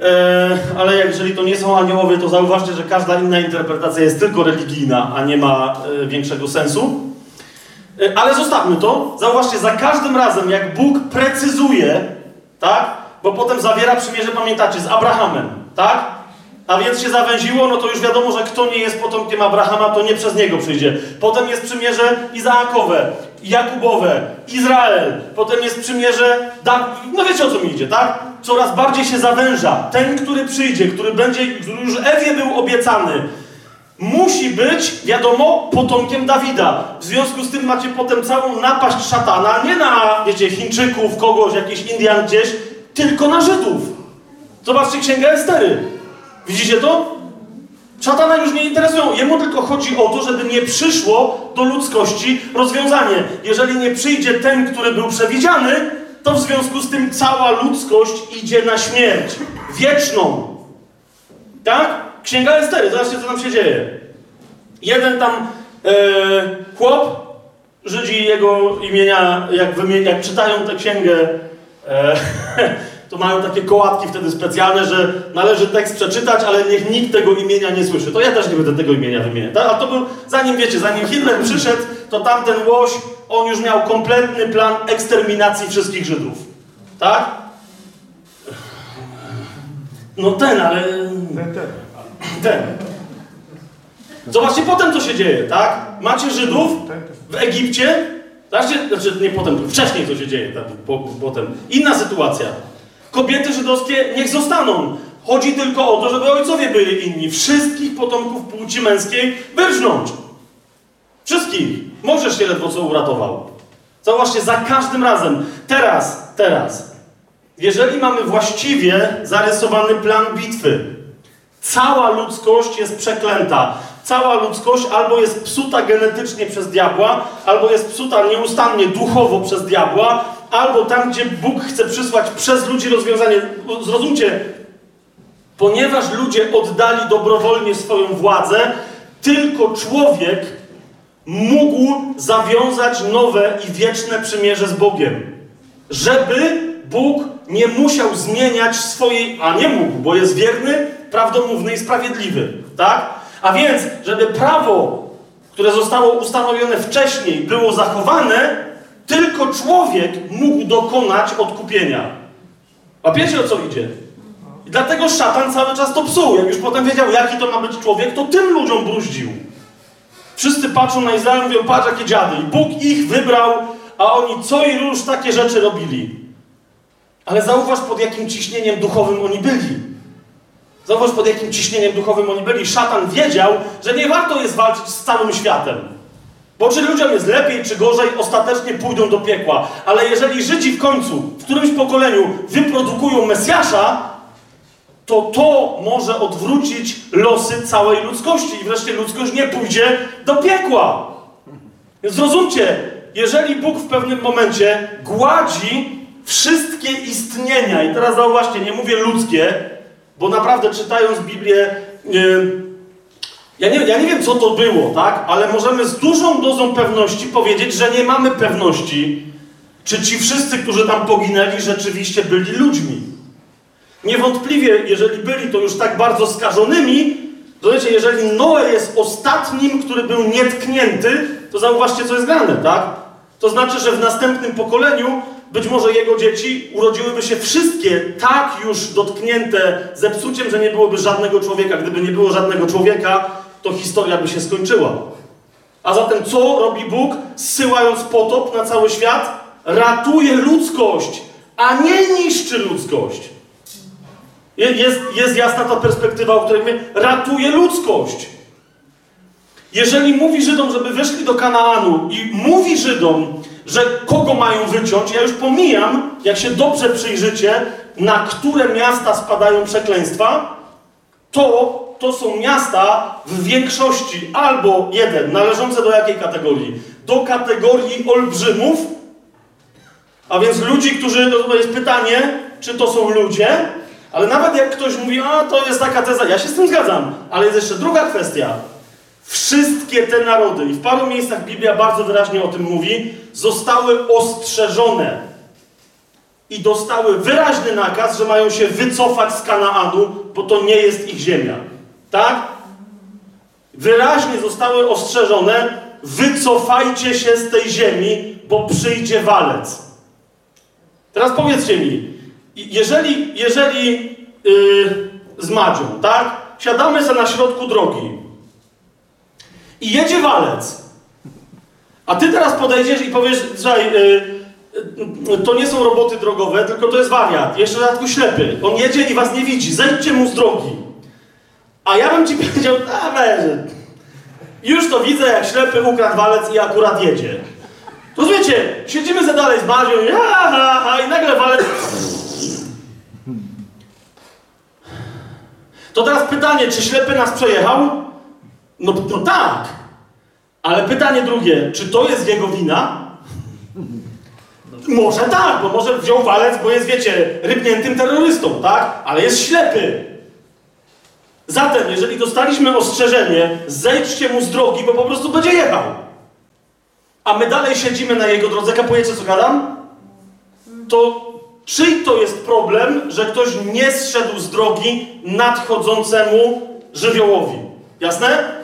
E, ale jeżeli to nie są aniołowie, to zauważcie, że każda inna interpretacja jest tylko religijna, a nie ma e, większego sensu. E, ale zostawmy to. Zauważcie, za każdym razem, jak Bóg precyzuje, tak? Bo potem zawiera przymierze, pamiętacie, z Abrahamem, tak? A więc się zawęziło, no to już wiadomo, że kto nie jest potomkiem Abrahama, to nie przez niego przyjdzie. Potem jest przymierze Izaakowe, Jakubowe, Izrael. Potem jest przymierze, da... no wiecie o co mi idzie, tak? Coraz bardziej się zawęża. Ten, który przyjdzie, który będzie, który już Ewie był obiecany, musi być, wiadomo, potomkiem Dawida. W związku z tym macie potem całą napaść szatana, nie na, wiecie, Chińczyków, kogoś, jakichś Indian gdzieś, tylko na Żydów. Zobaczcie Księgę Estery. Widzicie to? Szatana już nie interesują. Jemu tylko chodzi o to, żeby nie przyszło do ludzkości rozwiązanie. Jeżeli nie przyjdzie ten, który był przewidziany, to w związku z tym cała ludzkość idzie na śmierć. Wieczną. Tak? Księga Estery. Zobaczcie, co tam się dzieje. Jeden tam e, chłop, Żydzi jego imienia, jak, wymienia, jak czytają tę księgę, e, to mają takie kołatki wtedy specjalne, że należy tekst przeczytać, ale niech nikt tego imienia nie słyszy. To ja też nie będę tego imienia wymieniać. A to był, zanim wiecie, zanim Hitler przyszedł, to tamten łoś, on już miał kompletny plan eksterminacji wszystkich Żydów. Tak? No ten, ale... Ten, ten. Ten. Zobaczcie potem, co się dzieje, tak? Macie Żydów w Egipcie, Zobaczcie, znaczy nie potem, wcześniej co się dzieje, tak, po, potem. Inna sytuacja. Kobiety żydowskie niech zostaną. Chodzi tylko o to, żeby ojcowie byli inni. Wszystkich potomków płci męskiej wyrżnąć. Wszystkich. Możesz się ledwo co uratował. Zauważcie, za każdym razem. Teraz, teraz. Jeżeli mamy właściwie zarysowany plan bitwy, cała ludzkość jest przeklęta. Cała ludzkość albo jest psuta genetycznie przez diabła, albo jest psuta nieustannie duchowo przez diabła, albo tam, gdzie Bóg chce przysłać przez ludzi rozwiązanie. Zrozumcie, ponieważ ludzie oddali dobrowolnie swoją władzę, tylko człowiek mógł zawiązać nowe i wieczne przymierze z Bogiem. Żeby Bóg nie musiał zmieniać swojej, a nie mógł, bo jest wierny, prawdomówny i sprawiedliwy. Tak? A więc, żeby prawo, które zostało ustanowione wcześniej, było zachowane, tylko człowiek mógł dokonać odkupienia. Łapiecie o co idzie? I dlatego szatan cały czas to psuł. Jak już potem wiedział, jaki to ma być człowiek, to tym ludziom bruździł. Wszyscy patrzą na Izrael i mówią, patrz jakie dziady. I Bóg ich wybrał, a oni co i róż takie rzeczy robili. Ale zauważ, pod jakim ciśnieniem duchowym oni byli. Zauważ, pod jakim ciśnieniem duchowym oni byli. Szatan wiedział, że nie warto jest walczyć z całym światem. Bo czy ludziom jest lepiej, czy gorzej, ostatecznie pójdą do piekła. Ale jeżeli Żydzi w końcu, w którymś pokoleniu wyprodukują Mesjasza, to to może odwrócić losy całej ludzkości i wreszcie ludzkość nie pójdzie do piekła. Zrozumcie, jeżeli Bóg w pewnym momencie gładzi wszystkie istnienia, i teraz zauważcie, nie mówię ludzkie, bo naprawdę czytając Biblię, yy, ja, nie, ja nie wiem co to było, tak, ale możemy z dużą dozą pewności powiedzieć, że nie mamy pewności, czy ci wszyscy, którzy tam poginęli, rzeczywiście byli ludźmi. Niewątpliwie, jeżeli byli to już tak bardzo skażonymi, to wiecie, jeżeli Noe jest ostatnim, który był nietknięty, to zauważcie, co jest grane, tak? To znaczy, że w następnym pokoleniu być może jego dzieci urodziłyby się wszystkie tak już dotknięte zepsuciem, że nie byłoby żadnego człowieka. Gdyby nie było żadnego człowieka, to historia by się skończyła. A zatem co robi Bóg, zsyłając potop na cały świat? Ratuje ludzkość, a nie niszczy ludzkość. Jest, jest jasna ta perspektywa, o której mówię. Ratuje ludzkość. Jeżeli mówi Żydom, żeby wyszli do Kanaanu i mówi Żydom, że kogo mają wyciąć, ja już pomijam, jak się dobrze przyjrzycie, na które miasta spadają przekleństwa, to, to są miasta w większości albo jeden, należące do jakiej kategorii? Do kategorii olbrzymów, a więc ludzi, którzy, to jest pytanie, czy to są ludzie, ale nawet jak ktoś mówi, a to jest taka teza, ja się z tym zgadzam, ale jest jeszcze druga kwestia. Wszystkie te narody, i w paru miejscach Biblia bardzo wyraźnie o tym mówi, zostały ostrzeżone i dostały wyraźny nakaz, że mają się wycofać z Kanaanu, bo to nie jest ich ziemia. Tak? Wyraźnie zostały ostrzeżone, wycofajcie się z tej ziemi, bo przyjdzie walec. Teraz powiedzcie mi, jeżeli, jeżeli yy, z Madzią, tak? Siadamy sobie na środku drogi i jedzie walec, a ty teraz podejdziesz i powiesz, yy, yy, to nie są roboty drogowe, tylko to jest wariat, jeszcze dodatku ślepy. On jedzie i was nie widzi, zejdźcie mu z drogi. A ja bym ci powiedział, a weź, już to widzę, jak ślepy ukradł walec i akurat jedzie. To wiecie, siedzimy za dalej z Madzią i, ha, ha, ha, i nagle walec To teraz pytanie, czy ślepy nas przejechał? No, no tak. Ale pytanie drugie, czy to jest jego wina? Może tak, bo może wziął walec, bo jest, wiecie, rybniętym terrorystą, tak? Ale jest ślepy. Zatem, jeżeli dostaliśmy ostrzeżenie, zejdźcie mu z drogi, bo po prostu będzie jechał. A my dalej siedzimy na jego drodze, kapujecie co gadam? To Czyj to jest problem, że ktoś nie zszedł z drogi nadchodzącemu żywiołowi? Jasne?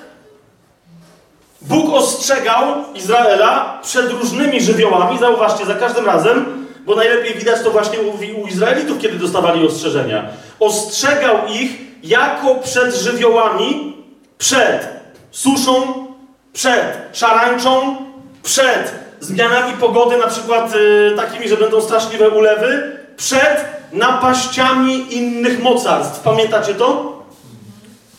Bóg ostrzegał Izraela przed różnymi żywiołami, zauważcie, za każdym razem, bo najlepiej widać to właśnie u, u Izraelitów, kiedy dostawali ostrzeżenia. Ostrzegał ich jako przed żywiołami, przed suszą, przed szarańczą, przed zmianami pogody, na przykład y, takimi, że będą straszliwe ulewy, przed napaściami innych mocarstw. Pamiętacie to?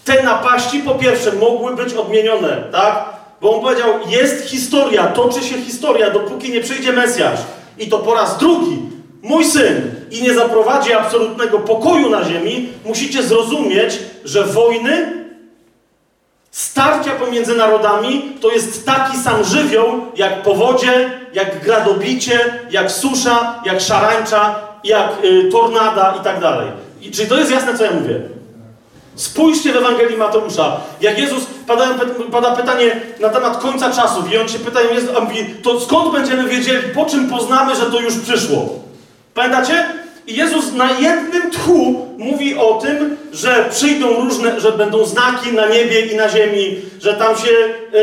Te napaści, po pierwsze, mogły być odmienione, tak? Bo on powiedział, jest historia, toczy się historia, dopóki nie przyjdzie Mesjasz. I to po raz drugi. Mój syn i nie zaprowadzi absolutnego pokoju na ziemi, musicie zrozumieć, że wojny Starcia pomiędzy narodami to jest taki sam żywioł jak powodzie, jak gradobicie, jak susza, jak szarańcza, jak y, tornada i tak dalej. I, czyli to jest jasne, co ja mówię. Spójrzcie w Ewangelii Mateusza. Jak Jezus, pada, pada pytanie na temat końca czasów i on się pyta, a mówi, to skąd będziemy wiedzieli, po czym poznamy, że to już przyszło? Pamiętacie? I Jezus na jednym tchu mówi o tym, że przyjdą różne, że będą znaki na niebie i na ziemi, że tam się y,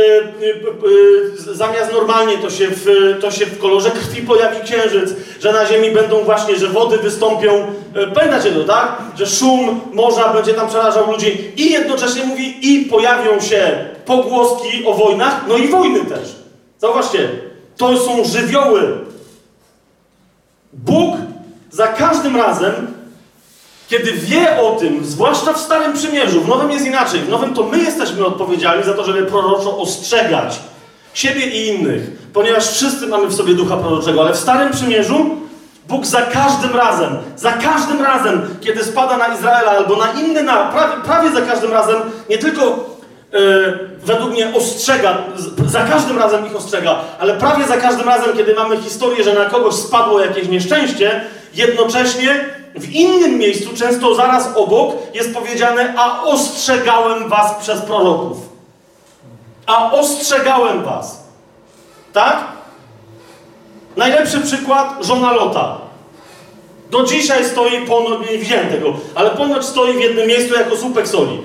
y, y, zamiast normalnie to się, w, to się w kolorze krwi pojawi księżyc, że na ziemi będą właśnie, że wody wystąpią. Y, pamiętacie to, tak? Że szum morza będzie tam przerażał ludzi. I jednocześnie mówi, i pojawią się pogłoski o wojnach, no i wojny też. Zauważcie, to są żywioły. Bóg za każdym razem, kiedy wie o tym, zwłaszcza w Starym Przymierzu, w Nowym jest inaczej, w Nowym to my jesteśmy odpowiedzialni za to, żeby proroczo ostrzegać siebie i innych, ponieważ wszyscy mamy w sobie ducha proroczego, ale w Starym Przymierzu Bóg za każdym razem, za każdym razem, kiedy spada na Izraela albo na inny, na, prawie, prawie za każdym razem, nie tylko Yy, według mnie ostrzega, za każdym razem ich ostrzega, ale prawie za każdym razem, kiedy mamy historię, że na kogoś spadło jakieś nieszczęście, Jednocześnie w innym miejscu, często zaraz obok, jest powiedziane: A ostrzegałem was przez proroków. A ostrzegałem was. Tak? Najlepszy przykład żona Lota. Do dzisiaj stoi ponoć, nie tego, ale ponoć stoi w jednym miejscu jako słupek soli.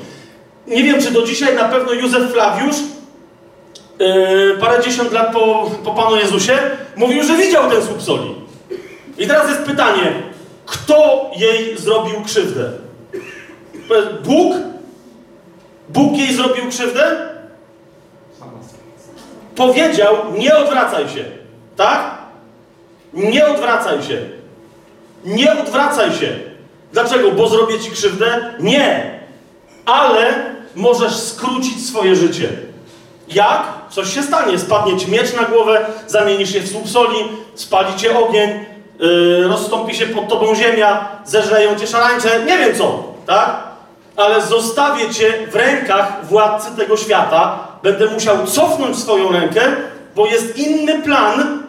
Nie wiem, czy do dzisiaj na pewno Józef Flawiusz, yy, parę dziesiąt lat po, po Panu Jezusie, mówił, że widział ten słup soli. I teraz jest pytanie, kto jej zrobił krzywdę? Bóg? Bóg jej zrobił krzywdę? Powiedział, nie odwracaj się. Tak? Nie odwracaj się. Nie odwracaj się. Dlaczego? Bo zrobię ci krzywdę? Nie. Ale możesz skrócić swoje życie. Jak? Coś się stanie. Spadnie ci miecz na głowę, zamienisz się w słup soli, spali cię ogień, yy, rozstąpi się pod tobą ziemia, zeżreją cię szarańcze, nie wiem co, tak? Ale zostawię cię w rękach władcy tego świata, będę musiał cofnąć swoją rękę, bo jest inny plan,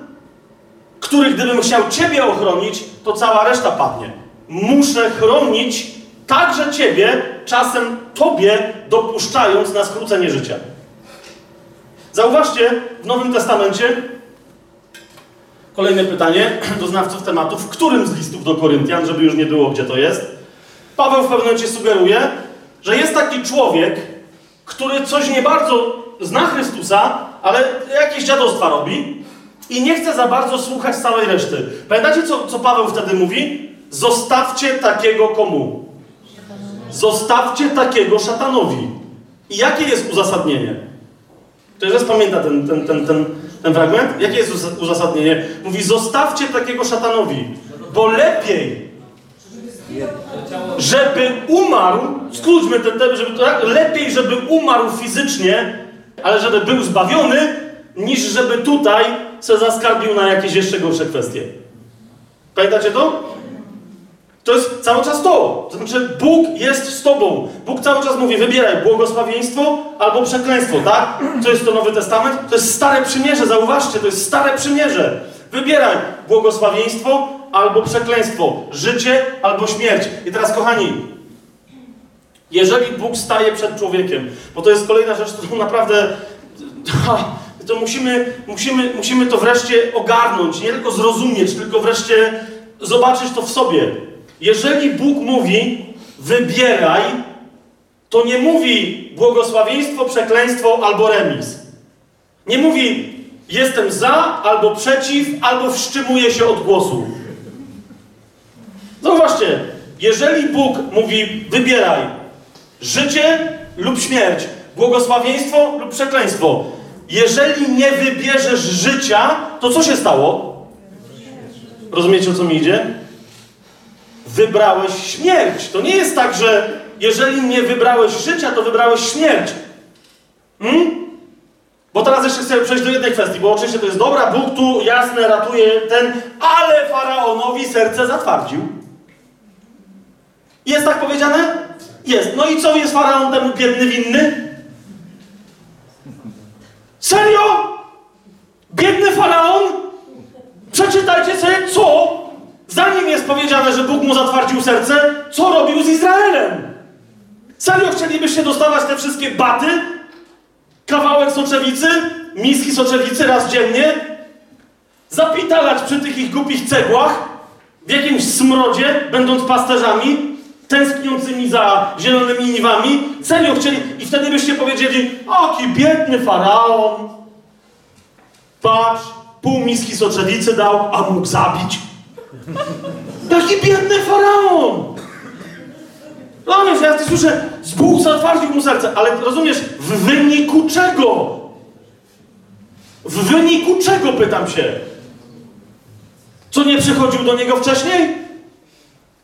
który gdybym chciał ciebie ochronić, to cała reszta padnie. Muszę chronić także ciebie, czasem tobie dopuszczając na skrócenie życia. Zauważcie, w Nowym Testamencie Kolejne pytanie do znawców tematu. W którym z listów do Koryntian, żeby już nie było, gdzie to jest? Paweł w pewnym momencie sugeruje, że jest taki człowiek, który coś nie bardzo zna Chrystusa, ale jakieś dziadostwa robi i nie chce za bardzo słuchać całej reszty. Pamiętacie, co, co Paweł wtedy mówi? Zostawcie takiego komu? Zostawcie takiego szatanowi. I jakie jest uzasadnienie? Ktoś z pamięta ten, ten, ten, ten, ten fragment? Jakie jest uzasadnienie? Mówi, zostawcie takiego szatanowi, bo lepiej, żeby umarł, skróćmy ten temat, żeby, tak? lepiej, żeby umarł fizycznie, ale żeby był zbawiony, niż żeby tutaj se zaskarbił na jakieś jeszcze gorsze kwestie. Pamiętacie to? To jest cały czas to. To znaczy, Bóg jest z tobą. Bóg cały czas mówi, wybieraj błogosławieństwo albo przekleństwo, tak? Co jest to Nowy Testament? To jest stare przymierze, zauważcie, to jest stare przymierze. Wybieraj błogosławieństwo albo przekleństwo, życie albo śmierć. I teraz, kochani, jeżeli Bóg staje przed człowiekiem, bo to jest kolejna rzecz, którą naprawdę to musimy, musimy, musimy to wreszcie ogarnąć, nie tylko zrozumieć, tylko wreszcie zobaczyć to w sobie. Jeżeli Bóg mówi, wybieraj, to nie mówi błogosławieństwo, przekleństwo albo remis. Nie mówi, jestem za, albo przeciw, albo wstrzymuję się od głosu. Zauważcie, jeżeli Bóg mówi, wybieraj życie lub śmierć, błogosławieństwo lub przekleństwo, jeżeli nie wybierzesz życia, to co się stało? Rozumiecie o co mi idzie? Wybrałeś śmierć. To nie jest tak, że jeżeli nie wybrałeś życia, to wybrałeś śmierć. Hmm? Bo teraz jeszcze chcę przejść do jednej kwestii, bo oczywiście to jest dobra, Bóg tu jasne ratuje ten, ale faraonowi serce zatwardził. Jest tak powiedziane? Jest. No i co jest faraon temu biedny winny? Serio? Biedny faraon? Przeczytajcie sobie, co Zanim jest powiedziane, że Bóg mu zatwardził serce, co robił z Izraelem? Serio chcielibyście dostawać te wszystkie baty? Kawałek soczewicy? Miski soczewicy raz dziennie? Zapitalać przy tych ich głupich cegłach? W jakimś smrodzie, będąc pasterzami? Tęskniącymi za zielonymi niwami? Serio chcieli? I wtedy byście powiedzieli, oki biedny faraon. Patrz, pół miski soczewicy dał, a mógł zabić. Taki biedny faraon! Rozumiesz, ja ty słyszę, Bóg zatwardził mu serce, ale rozumiesz, w wyniku czego? W wyniku czego, pytam się? Co nie przychodził do niego wcześniej?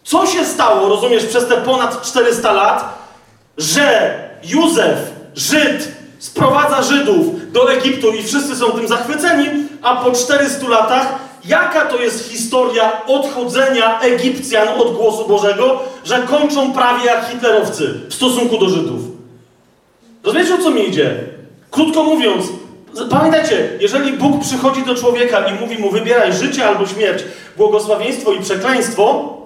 Co się stało, rozumiesz, przez te ponad 400 lat, że Józef, Żyd, sprowadza Żydów do Egiptu i wszyscy są tym zachwyceni, a po 400 latach jaka to jest historia odchodzenia Egipcjan od głosu Bożego, że kończą prawie jak hitlerowcy w stosunku do Żydów? Rozumiecie, o co mi idzie? Krótko mówiąc, pamiętajcie, jeżeli Bóg przychodzi do człowieka i mówi mu wybieraj życie albo śmierć, błogosławieństwo i przekleństwo,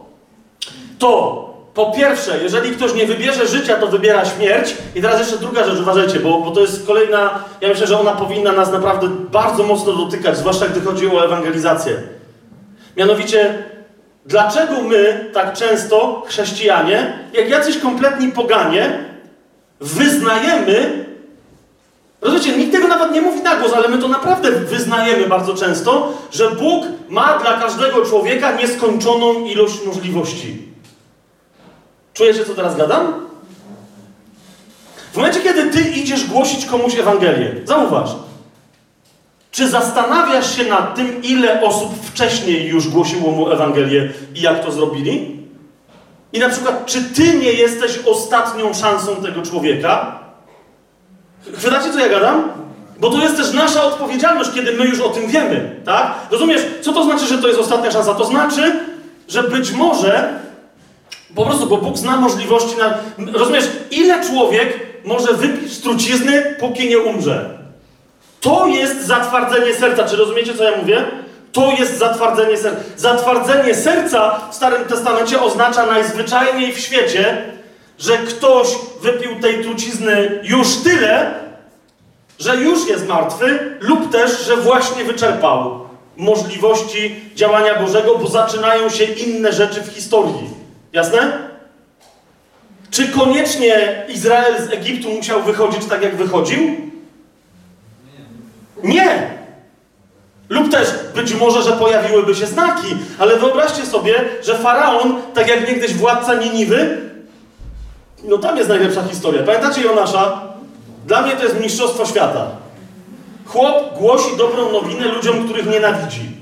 to po pierwsze, jeżeli ktoś nie wybierze życia, to wybiera śmierć. I teraz jeszcze druga rzecz, uważajcie, bo, bo to jest kolejna, ja myślę, że ona powinna nas naprawdę bardzo mocno dotykać, zwłaszcza gdy chodzi o ewangelizację. Mianowicie, dlaczego my tak często, chrześcijanie, jak jacyś kompletni poganie, wyznajemy, rozumiecie, nikt tego nawet nie mówi na głos, ale my to naprawdę wyznajemy bardzo często, że Bóg ma dla każdego człowieka nieskończoną ilość możliwości. Czujecie, co teraz gadam? W momencie, kiedy ty idziesz głosić komuś Ewangelię, zauważ, czy zastanawiasz się nad tym, ile osób wcześniej już głosiło mu Ewangelię i jak to zrobili? I na przykład, czy ty nie jesteś ostatnią szansą tego człowieka? Chwytacie, co ja gadam? Bo to jest też nasza odpowiedzialność, kiedy my już o tym wiemy, tak? Rozumiesz, co to znaczy, że to jest ostatnia szansa? To znaczy, że być może po prostu, bo Bóg zna możliwości na... Rozumiesz, ile człowiek może wypić trucizny, póki nie umrze? To jest zatwardzenie serca. Czy rozumiecie, co ja mówię? To jest zatwardzenie serca. Zatwardzenie serca w Starym Testamencie oznacza najzwyczajniej w świecie, że ktoś wypił tej trucizny już tyle, że już jest martwy, lub też, że właśnie wyczerpał możliwości działania Bożego, bo zaczynają się inne rzeczy w historii. Jasne? Czy koniecznie Izrael z Egiptu musiał wychodzić tak, jak wychodził? Nie! Lub też być może, że pojawiłyby się znaki, ale wyobraźcie sobie, że faraon, tak jak niegdyś władca Niniwy, no tam jest najlepsza historia. Pamiętacie Jonasza? Dla mnie to jest mistrzostwo świata. Chłop głosi dobrą nowinę ludziom, których nienawidzi.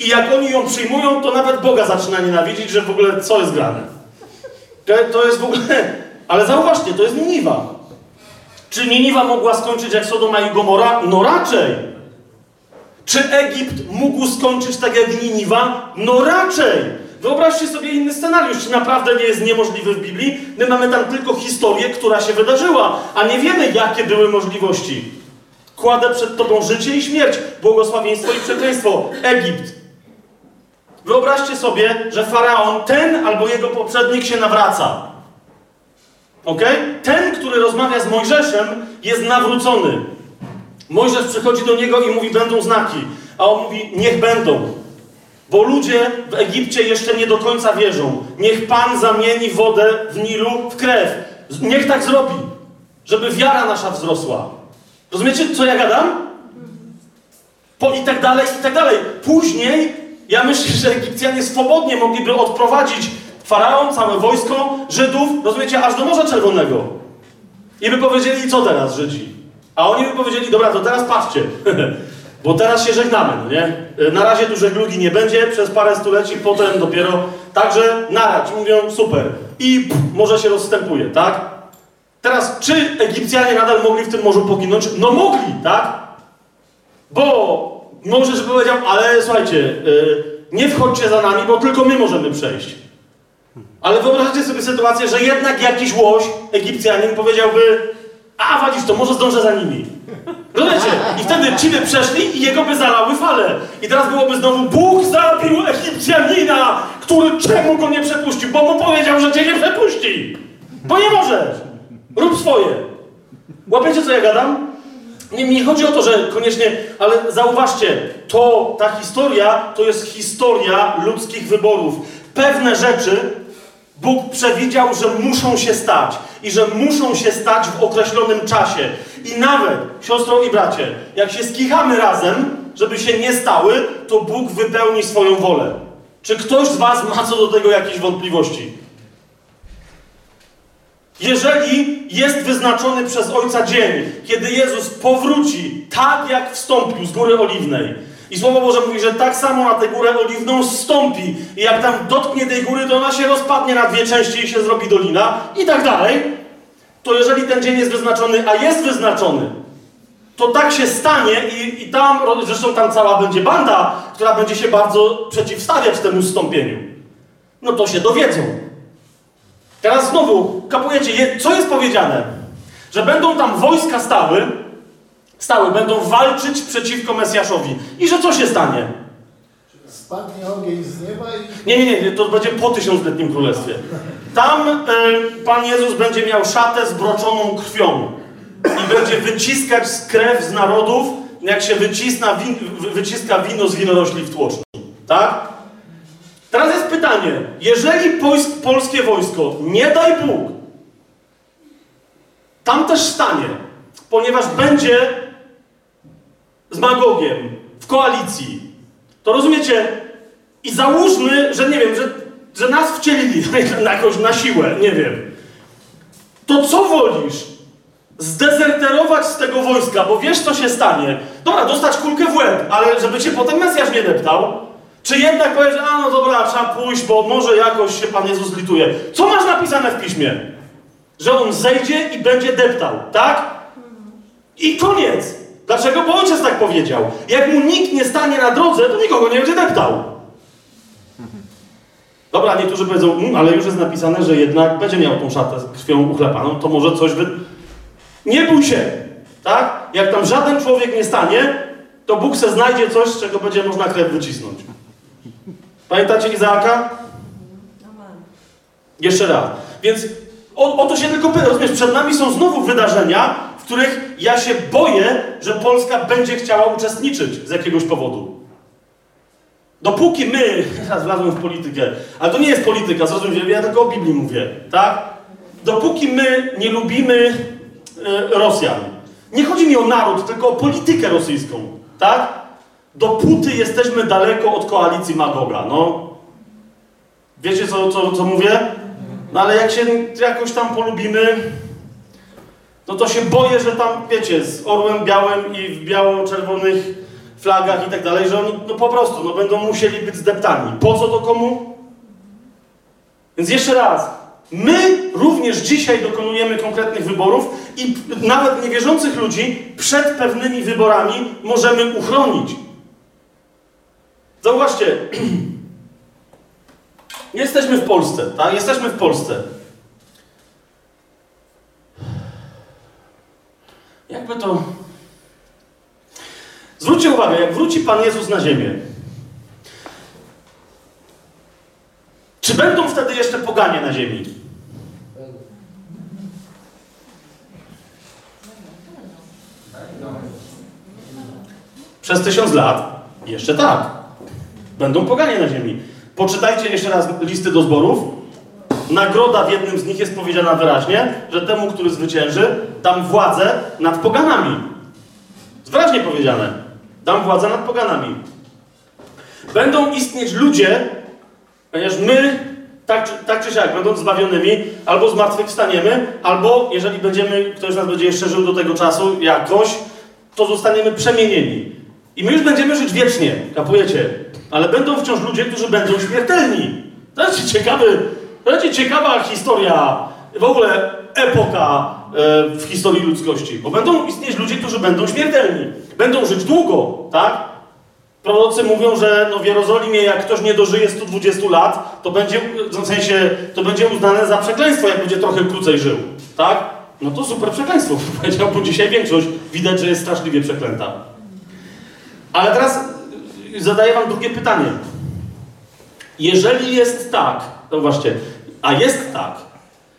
I jak oni ją przyjmują, to nawet Boga zaczyna nienawidzić, że w ogóle co jest grane. To jest w ogóle... Ale zauważcie, to jest Niniwa. Czy Niniwa mogła skończyć jak Sodoma i Gomora? No raczej. Czy Egipt mógł skończyć tak jak Niniwa? No raczej. Wyobraźcie sobie inny scenariusz, czy naprawdę nie jest niemożliwy w Biblii. My mamy tam tylko historię, która się wydarzyła, a nie wiemy, jakie były możliwości. Kładę przed Tobą życie i śmierć, błogosławieństwo i przekleństwo. Egipt. Wyobraźcie sobie, że faraon, ten albo jego poprzednik się nawraca. Ok? Ten, który rozmawia z Mojżeszem, jest nawrócony. Mojżesz przychodzi do niego i mówi: Będą znaki. A on mówi: Niech będą. Bo ludzie w Egipcie jeszcze nie do końca wierzą. Niech Pan zamieni wodę w Nilu w krew. Niech tak zrobi, żeby wiara nasza wzrosła. Rozumiecie, co ja gadam? Po i tak dalej, i tak dalej. Później ja myślę, że Egipcjanie swobodnie mogliby odprowadzić faraon, całe wojsko, Żydów, rozumiecie, aż do Morza Czerwonego. I by powiedzieli, co teraz Żydzi? A oni by powiedzieli, dobra, to teraz patrzcie, bo teraz się żegnamy, no nie? Na razie tu żeglugi nie będzie, przez parę stuleci, potem dopiero, także narać, mówią, super. I pff, morze się rozstępuje, tak? Teraz, czy Egipcjanie nadal mogli w tym morzu poginąć? No mogli, tak? Bo Możesz powiedział, ale słuchajcie, yy, nie wchodźcie za nami, bo tylko my możemy przejść. Ale wyobraźcie sobie sytuację, że jednak jakiś łoś, Egipcjanin, powiedziałby, a walisz to, może zdążę za nimi. Rozumiecie? I wtedy ci by przeszli i jego by zalały fale. I teraz byłoby znowu, Bóg zabił Egipcjanina, który czemu go nie przepuścił? Bo mu powiedział, że cię nie przepuści. Bo nie możesz! Rób swoje! Łapiecie, co ja gadam? Nie, nie chodzi o to, że koniecznie, ale zauważcie, to, ta historia, to jest historia ludzkich wyborów. Pewne rzeczy Bóg przewidział, że muszą się stać i że muszą się stać w określonym czasie. I nawet, siostro i bracie, jak się skichamy razem, żeby się nie stały, to Bóg wypełni swoją wolę. Czy ktoś z Was ma co do tego jakieś wątpliwości? Jeżeli jest wyznaczony przez Ojca dzień, kiedy Jezus powróci tak, jak wstąpił z Góry Oliwnej, i Słowo Boże mówi, że tak samo na tę Górę Oliwną stąpi, i jak tam dotknie tej góry, to ona się rozpadnie na dwie części i się zrobi dolina, i tak dalej, to jeżeli ten dzień jest wyznaczony, a jest wyznaczony, to tak się stanie i, i tam, zresztą tam cała będzie banda, która będzie się bardzo przeciwstawiać temu zstąpieniu. No to się dowiedzą. Teraz znowu, kapujecie, co jest powiedziane? Że będą tam wojska stały, stały, będą walczyć przeciwko Mesjaszowi. I że co się stanie? Spadnie ogień z nieba i... Nie, nie, nie, to będzie po tysiącletnim królestwie. Tam y, Pan Jezus będzie miał szatę zbroczoną krwią i będzie wyciskać krew z narodów, jak się wycisna win, wyciska wino z winorośli w tłoczni. Tak? Teraz jest pytanie, jeżeli polskie wojsko, nie daj Bóg, tam też stanie, ponieważ będzie z Magogiem w koalicji, to rozumiecie, i załóżmy, że nie wiem, że, że nas wcielili na na siłę, nie wiem, to co wolisz? Zdezerterować z tego wojska, bo wiesz, co się stanie. Dobra, dostać kulkę w łeb, ale żeby cię potem Mesjasz nie deptał, czy jednak powiesz, a no dobra, trzeba pójść, bo może jakoś się Pan Jezus lituje. Co masz napisane w piśmie? Że On zejdzie i będzie deptał, tak? I koniec. Dlaczego? Bo ojciec tak powiedział. Jak mu nikt nie stanie na drodze, to nikogo nie będzie deptał. Dobra, niektórzy powiedzą, mmm, ale już jest napisane, że jednak będzie miał tą szatę z krwią uchlepaną, to może coś wy... Nie bój się, tak? Jak tam żaden człowiek nie stanie, to Bóg se znajdzie coś, z czego będzie można krew wycisnąć. Pamiętacie Izaaka? Jeszcze raz. Więc o, o to się tylko pyta. Rozumiesz, przed nami są znowu wydarzenia, w których ja się boję, że Polska będzie chciała uczestniczyć z jakiegoś powodu. Dopóki my, teraz wlazłem w politykę, ale to nie jest polityka, zrozumcie, ja tylko o Biblii mówię, tak? Dopóki my nie lubimy y, Rosjan, nie chodzi mi o naród, tylko o politykę rosyjską, tak? Dopóty jesteśmy daleko od koalicji Magoga, no. Wiecie, co, co, co mówię? No ale jak się jakoś tam polubimy, no to się boję, że tam, wiecie, z orłem białym i w biało-czerwonych flagach i tak dalej, że oni no po prostu no, będą musieli być zdeptani. Po co to komu? Więc jeszcze raz, my również dzisiaj dokonujemy konkretnych wyborów i nawet niewierzących ludzi przed pewnymi wyborami możemy uchronić. Zauważcie, jesteśmy w Polsce, tak? Jesteśmy w Polsce. Jakby to... Zwróćcie uwagę, jak wróci Pan Jezus na ziemię, czy będą wtedy jeszcze poganie na ziemi? Przez tysiąc lat jeszcze tak. Będą poganie na ziemi. Poczytajcie jeszcze raz listy do zborów. Nagroda w jednym z nich jest powiedziana wyraźnie, że temu, który zwycięży, dam władzę nad poganami. Wyraźnie powiedziane. Dam władzę nad poganami. Będą istnieć ludzie, ponieważ my, tak, tak czy siak, będąc zbawionymi, albo zmartwychwstaniemy, albo jeżeli będziemy, ktoś z nas będzie jeszcze żył do tego czasu jakoś, to zostaniemy przemienieni. I my już będziemy żyć wiecznie, kapujecie? Ale będą wciąż ludzie, którzy będą śmiertelni. To jest ciekawy, to jest ciekawa historia, w ogóle epoka e, w historii ludzkości. Bo będą istnieć ludzie, którzy będą śmiertelni. Będą żyć długo, tak? Prorocy mówią, że no w Jerozolimie jak ktoś nie dożyje 120 lat, to będzie, w sensie, to będzie uznane za przekleństwo, jak będzie trochę krócej żył, tak? No to super przekleństwo, powiedział, bo dzisiaj większość widać, że jest straszliwie przeklęta. Ale teraz zadaję wam drugie pytanie. Jeżeli jest tak, to właśnie, a jest tak,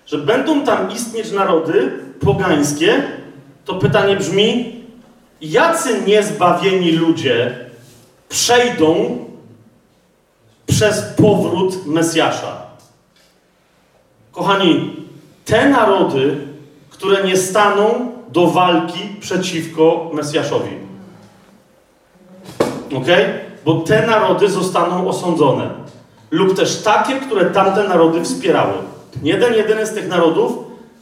że będą tam istnieć narody pogańskie, to pytanie brzmi, jacy niezbawieni ludzie przejdą przez powrót Mesjasza? Kochani, te narody, które nie staną do walki przeciwko Mesjaszowi. Ok? Bo te narody zostaną osądzone. Lub też takie, które tamte narody wspierały. Jeden, jedyny z tych narodów,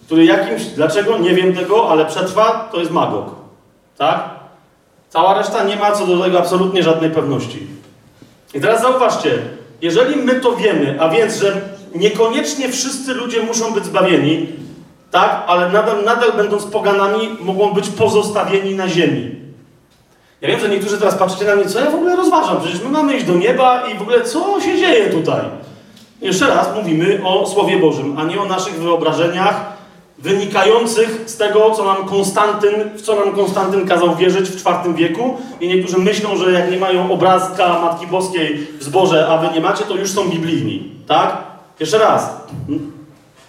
który jakimś, dlaczego, nie wiem tego, ale przetrwa, to jest Magog. Tak? Cała reszta nie ma co do tego absolutnie żadnej pewności. I teraz zauważcie, jeżeli my to wiemy, a więc, że niekoniecznie wszyscy ludzie muszą być zbawieni, tak, ale nadal, nadal będąc poganami, mogą być pozostawieni na ziemi. Ja wiem, że niektórzy teraz patrzycie na mnie, co ja w ogóle rozważam, przecież my mamy iść do nieba i w ogóle co się dzieje tutaj? Jeszcze raz mówimy o Słowie Bożym, a nie o naszych wyobrażeniach wynikających z tego, co nam Konstantyn, w co nam Konstantyn kazał wierzyć w IV wieku. I niektórzy myślą, że jak nie mają obrazka Matki Boskiej w zborze, a wy nie macie, to już są biblijni. Tak? Jeszcze raz.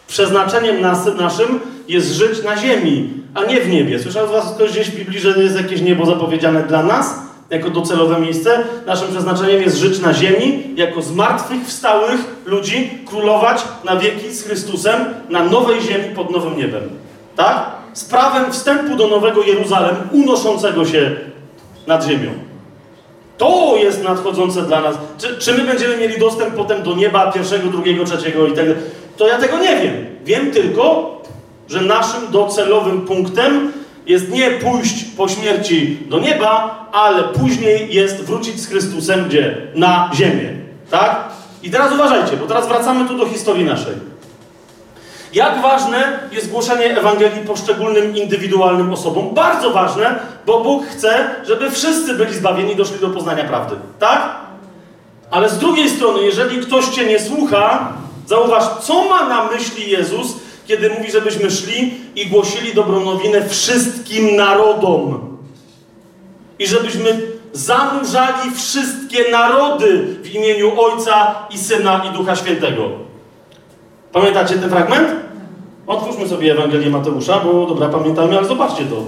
Przeznaczeniem nas, naszym jest żyć na ziemi, a nie w niebie. Słyszał z was ktoś gdzieś w Biblii, że jest jakieś niebo zapowiedziane dla nas? Jako docelowe miejsce. Naszym przeznaczeniem jest żyć na ziemi, jako zmartwychwstałych ludzi, królować na wieki z Chrystusem na nowej ziemi pod nowym niebem. Tak? Z prawem wstępu do nowego Jeruzalem, unoszącego się nad ziemią. To jest nadchodzące dla nas. Czy, czy my będziemy mieli dostęp potem do nieba pierwszego, drugiego, trzeciego i tak dalej? To ja tego nie wiem. Wiem tylko, że naszym docelowym punktem jest nie pójść po śmierci do nieba, ale później jest wrócić z Chrystusem gdzie? Na ziemię. Tak? I teraz uważajcie, bo teraz wracamy tu do historii naszej. Jak ważne jest głoszenie Ewangelii poszczególnym indywidualnym osobom? Bardzo ważne, bo Bóg chce, żeby wszyscy byli zbawieni, doszli do poznania prawdy. Tak? Ale z drugiej strony, jeżeli ktoś Cię nie słucha, zauważ, co ma na myśli Jezus, kiedy mówi, żebyśmy szli i głosili dobrą nowinę wszystkim narodom. I żebyśmy zanurzali wszystkie narody w imieniu Ojca i Syna i Ducha Świętego. Pamiętacie ten fragment? Otwórzmy sobie Ewangelię Mateusza, bo dobra, pamiętamy, ale zobaczcie to.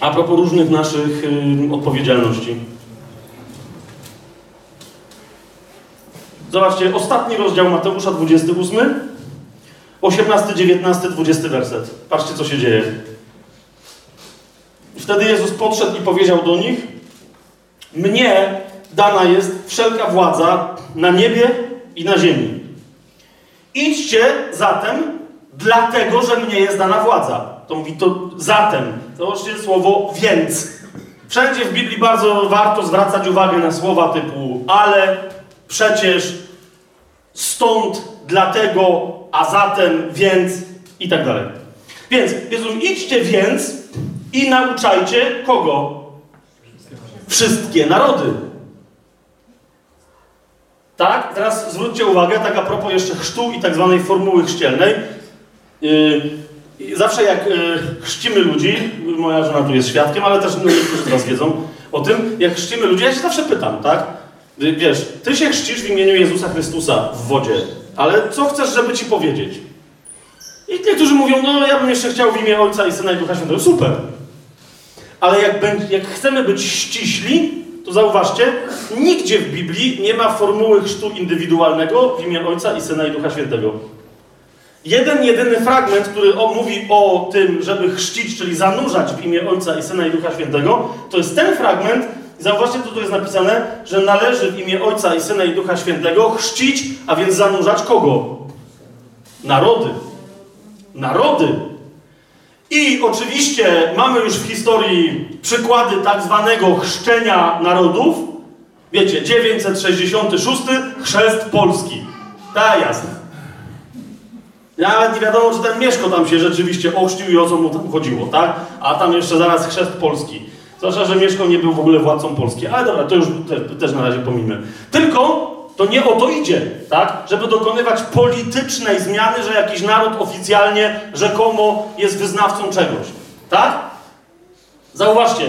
A propos różnych naszych y, odpowiedzialności. Zobaczcie, ostatni rozdział Mateusza 28, 18, 19, 20 werset. Patrzcie, co się dzieje. Wtedy Jezus podszedł i powiedział do nich: Mnie dana jest wszelka władza na niebie i na ziemi. Idźcie zatem, dlatego, że mnie jest dana władza. To mówi to zatem. Zobaczcie słowo więc. Wszędzie w Biblii bardzo warto zwracać uwagę na słowa typu ale, przecież, stąd, dlatego, a zatem, więc i tak dalej. Więc, Jezus, idźcie więc i nauczajcie kogo? Wszystkie narody. Tak? Teraz zwróćcie uwagę, tak a propos jeszcze chrztu i tak zwanej formuły chrzcielnej. Yy, zawsze jak yy, chrzcimy ludzi, moja żona tu jest świadkiem, ale też no, niektórzy teraz wiedzą o tym, jak chrzcimy ludzi, ja się zawsze pytam, tak? Wiesz, ty się chrzcisz w imieniu Jezusa Chrystusa w wodzie, ale co chcesz, żeby ci powiedzieć? I niektórzy mówią, no ja bym jeszcze chciał w imię Ojca i Syna i Ducha Świętego. Super. Ale jak, jak chcemy być ściśli, to zauważcie, nigdzie w Biblii nie ma formuły chrztu indywidualnego w imię Ojca i Syna i Ducha Świętego. Jeden, jedyny fragment, który o, mówi o tym, żeby chrzcić, czyli zanurzać w imię Ojca i Syna i Ducha Świętego, to jest ten fragment, zauważcie, co tu jest napisane, że należy w imię Ojca i Syna i Ducha Świętego chrzcić, a więc zanurzać kogo? Narody. Narody. I oczywiście mamy już w historii przykłady tak zwanego chrzczenia narodów. Wiecie, 966 chrzest Polski. Tak, jasne. Nawet nie wiadomo, czy ten Mieszko tam się rzeczywiście ochrzcił i o co mu tam chodziło, tak? A tam jeszcze zaraz chrzest Polski. Zwłaszcza, że Mieszko nie był w ogóle władcą Polski. Ale dobra, to już te, też na razie pomijmy. Tylko to nie o to idzie, tak? Żeby dokonywać politycznej zmiany, że jakiś naród oficjalnie, rzekomo jest wyznawcą czegoś, tak? Zauważcie,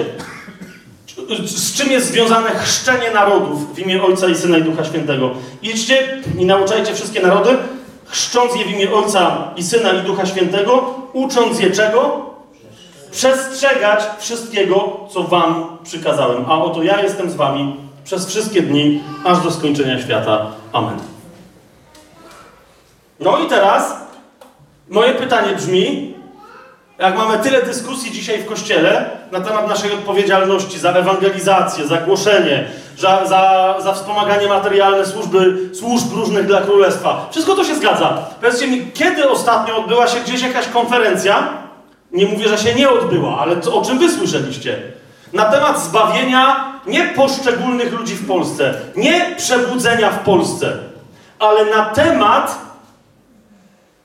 z czym jest związane chrzczenie narodów w imię Ojca i Syna i Ducha Świętego. Idźcie i nauczajcie wszystkie narody, chrzcząc je w imię Ojca i Syna i Ducha Świętego, ucząc je czego? Przestrzegać wszystkiego, co wam przykazałem. A oto ja jestem z wami przez wszystkie dni, aż do skończenia świata. Amen. No i teraz moje pytanie brzmi, jak mamy tyle dyskusji dzisiaj w Kościele na temat naszej odpowiedzialności za ewangelizację, za głoszenie, za, za, za wspomaganie materialne służby, służb różnych dla Królestwa. Wszystko to się zgadza. Powiedzcie mi, kiedy ostatnio odbyła się gdzieś jakaś konferencja? Nie mówię, że się nie odbyła, ale co, o czym wy słyszeliście? Na temat zbawienia nie poszczególnych ludzi w Polsce, nie przebudzenia w Polsce, ale na temat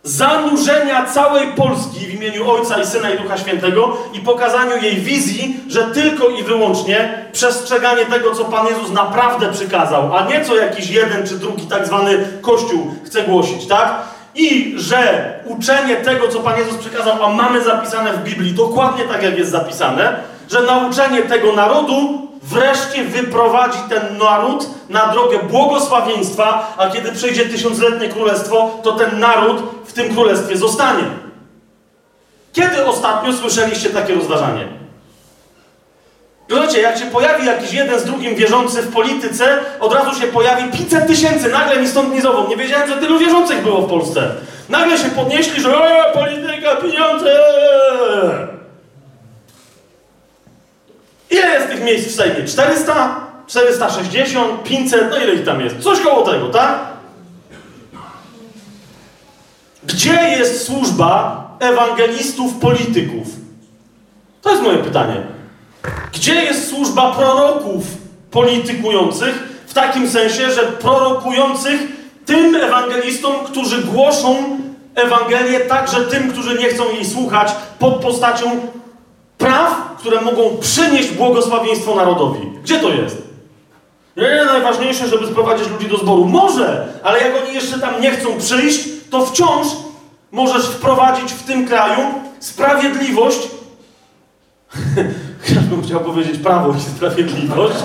zanurzenia całej Polski w imieniu Ojca i Syna i Ducha Świętego i pokazaniu jej wizji, że tylko i wyłącznie przestrzeganie tego, co Pan Jezus naprawdę przykazał, a nie co jakiś jeden czy drugi tak zwany Kościół chce głosić, tak? I że uczenie tego, co Pan Jezus przykazał, a mamy zapisane w Biblii, dokładnie tak jak jest zapisane, że nauczenie tego narodu wreszcie wyprowadzi ten naród na drogę błogosławieństwa, a kiedy przyjdzie tysiącletnie królestwo, to ten naród w tym królestwie zostanie. Kiedy ostatnio słyszeliście takie rozważanie? Zobaczcie, jak się pojawi jakiś jeden z drugim wierzący w polityce, od razu się pojawi 500 tysięcy, nagle mi stąd nizową. Nie wiedziałem, że tylu wierzących było w Polsce. Nagle się podnieśli, że e, polityka, pieniądze! Ile jest tych miejsc w Sejmie? 400? 460? 500? No ile ich tam jest? Coś koło tego, tak? Gdzie jest służba ewangelistów, polityków? To jest moje pytanie. Gdzie jest służba proroków politykujących? W takim sensie, że prorokujących tym ewangelistom, którzy głoszą Ewangelię także tym, którzy nie chcą jej słuchać, pod postacią praw, które mogą przynieść błogosławieństwo narodowi. Gdzie to jest? Nie, nie, najważniejsze, żeby sprowadzić ludzi do zboru. Może, ale jak oni jeszcze tam nie chcą przyjść, to wciąż możesz wprowadzić w tym kraju sprawiedliwość. ja bym chciał powiedzieć prawo i sprawiedliwość,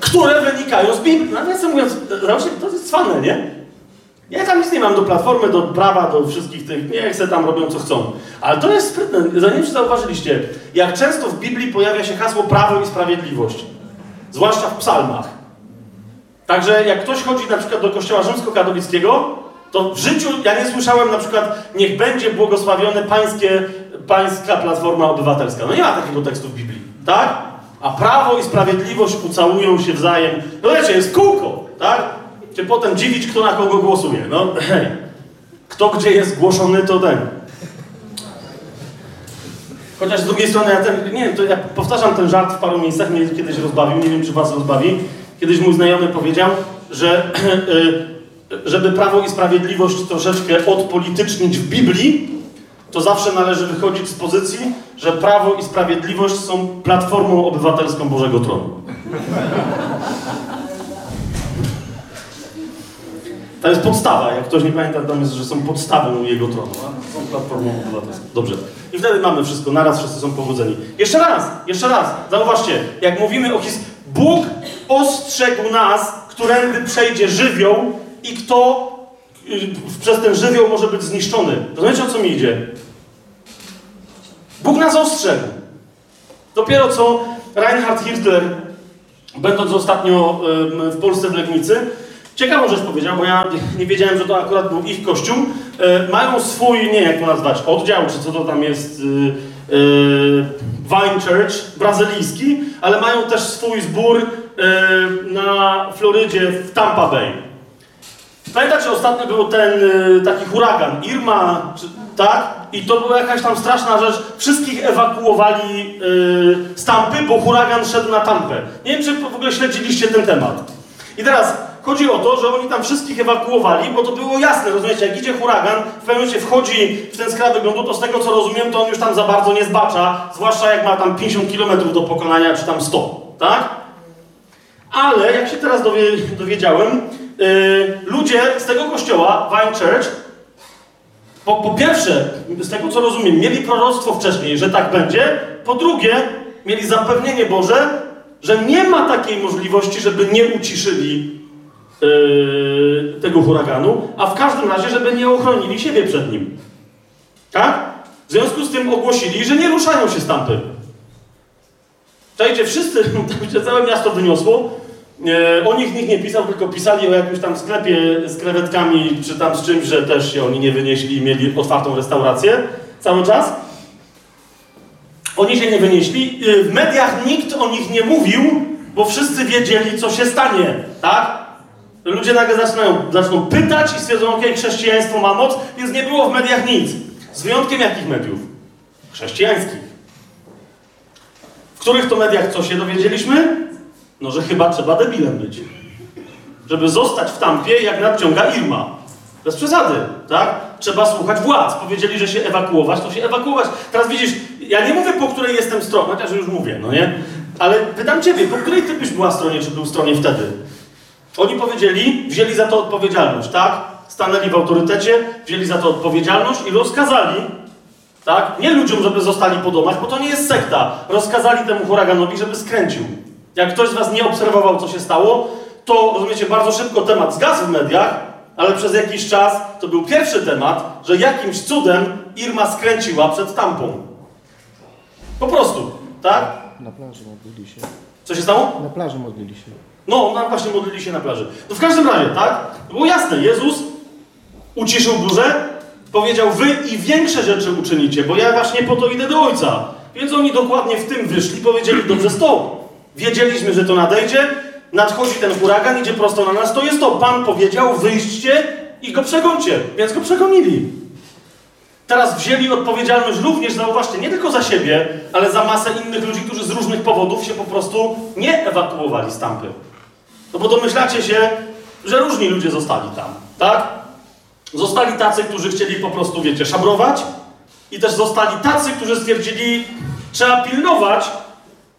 które wynikają z Biblii. Nawiasem mówiąc, to jest cwane, nie? Ja tam nic nie mam do platformy, do prawa, do wszystkich tych, nie chcę tam robią co chcą. Ale to jest sprytne, zanim czy zauważyliście, jak często w Biblii pojawia się hasło prawo i sprawiedliwość. Zwłaszcza w psalmach. Także jak ktoś chodzi na przykład do kościoła rzymskokatolickiego, to w życiu ja nie słyszałem na przykład niech będzie błogosławione pańskie, pańska platforma obywatelska. No nie ma takiego tekstu w Biblii, tak? A prawo i sprawiedliwość ucałują się wzajem. No wiecie, jest kółko, tak? się potem dziwić, kto na kogo głosuje. No hej, kto gdzie jest głoszony, to ten. Chociaż z drugiej strony, ja ten, nie wiem, to ja powtarzam ten żart w paru miejscach, mnie kiedyś rozbawił, nie wiem, czy was rozbawi. Kiedyś mój znajomy powiedział, że żeby Prawo i Sprawiedliwość troszeczkę odpolitycznić w Biblii, to zawsze należy wychodzić z pozycji, że Prawo i Sprawiedliwość są platformą obywatelską Bożego Tronu. To jest podstawa. Jak ktoś nie pamięta, tam jest, że są podstawą jego tronu. Są platformą obywatelską. Dobrze. I wtedy mamy wszystko. Naraz wszyscy są powodzeni. Jeszcze raz, jeszcze raz. Zauważcie, jak mówimy o his... Bóg ostrzegł nas, którędy przejdzie żywioł i kto przez ten żywioł może być zniszczony. Rozumiecie, o co mi idzie? Bóg nas ostrzegł. Dopiero co Reinhard Hitler, będąc ostatnio w Polsce w Legnicy, Ciekawą rzecz powiedział, bo ja nie wiedziałem, że to akurat był ich kościół. E, mają swój, nie jak to nazwać, oddział, czy co to tam jest, e, e, Vine Church, brazylijski, ale mają też swój zbór na Florydzie, w Tampa Bay. Pamiętacie, ostatnio był ten e, taki huragan, Irma, czy, tak? I to była jakaś tam straszna rzecz. Wszystkich ewakuowali e, z Tampy, bo huragan szedł na Tampę. Nie wiem, czy w ogóle śledziliście ten temat. I teraz Chodzi o to, że oni tam wszystkich ewakuowali, bo to było jasne, rozumiecie, jak idzie huragan, w pewnym momencie wchodzi w ten skraj wyglądu, to z tego co rozumiem, to on już tam za bardzo nie zbacza, zwłaszcza jak ma tam 50 km do pokonania, czy tam 100, tak? Ale, jak się teraz dowie, dowiedziałem, yy, ludzie z tego kościoła, Vine Church, po, po pierwsze, z tego co rozumiem, mieli proroctwo wcześniej, że tak będzie, po drugie, mieli zapewnienie Boże, że nie ma takiej możliwości, żeby nie uciszyli yy, tego huraganu, a w każdym razie, żeby nie ochronili siebie przed nim. Tak? W związku z tym ogłosili, że nie ruszają się stamtąd. Czajcie, wszyscy, całe miasto wyniosło, o nich nikt nie pisał, tylko pisali o jakimś tam sklepie z krewetkami, czy tam z czymś, że też się oni nie wynieśli i mieli otwartą restaurację cały czas. Oni się nie wynieśli. E, w mediach nikt o nich nie mówił, bo wszyscy wiedzieli, co się stanie, tak? Ludzie nagle zaczynają, zaczną pytać i stwierdzą, ok, chrześcijaństwo ma moc, więc nie było w mediach nic. Z wyjątkiem jakich mediów? Chrześcijańskich. W których to mediach co się dowiedzieliśmy? No, że chyba trzeba debilem być. Żeby zostać w tampie, jak nadciąga Irma. Bez przesady, tak? Trzeba słuchać władz. Powiedzieli, że się ewakuować, to się ewakuować. Teraz widzisz, ja nie mówię, po której jestem stronie, chociaż już mówię, no nie? Ale pytam ciebie, po której ty byś była stronie, czy był stronie wtedy? Oni powiedzieli, wzięli za to odpowiedzialność, tak? Stanęli w autorytecie, wzięli za to odpowiedzialność i rozkazali, tak? Nie ludziom, żeby zostali po domach, bo to nie jest sekta. Rozkazali temu huraganowi, żeby skręcił. Jak ktoś z was nie obserwował, co się stało, to rozumiecie, bardzo szybko temat zgasł w mediach, ale przez jakiś czas to był pierwszy temat, że jakimś cudem Irma skręciła przed tampą. Po prostu, tak? Na plaży modlili się. Co się stało? Na plaży modlili się. No, no właśnie modlili się na plaży. No w każdym razie, tak? Było jasne, Jezus uciszył burzę, powiedział, wy i większe rzeczy uczynicie, bo ja właśnie po to idę do Ojca. Więc oni dokładnie w tym wyszli, powiedzieli, dobrze stop. Wiedzieliśmy, że to nadejdzie, nadchodzi ten huragan, idzie prosto na nas, to jest to. Pan powiedział, wyjście i go przegoncie. Więc go przegonili. Teraz wzięli odpowiedzialność również, zauważcie, nie tylko za siebie, ale za masę innych ludzi, którzy z różnych powodów się po prostu nie ewakuowali z tampy. No bo domyślacie się, że różni ludzie zostali tam, tak? Zostali tacy, którzy chcieli po prostu, wiecie, szabrować i też zostali tacy, którzy stwierdzili, trzeba pilnować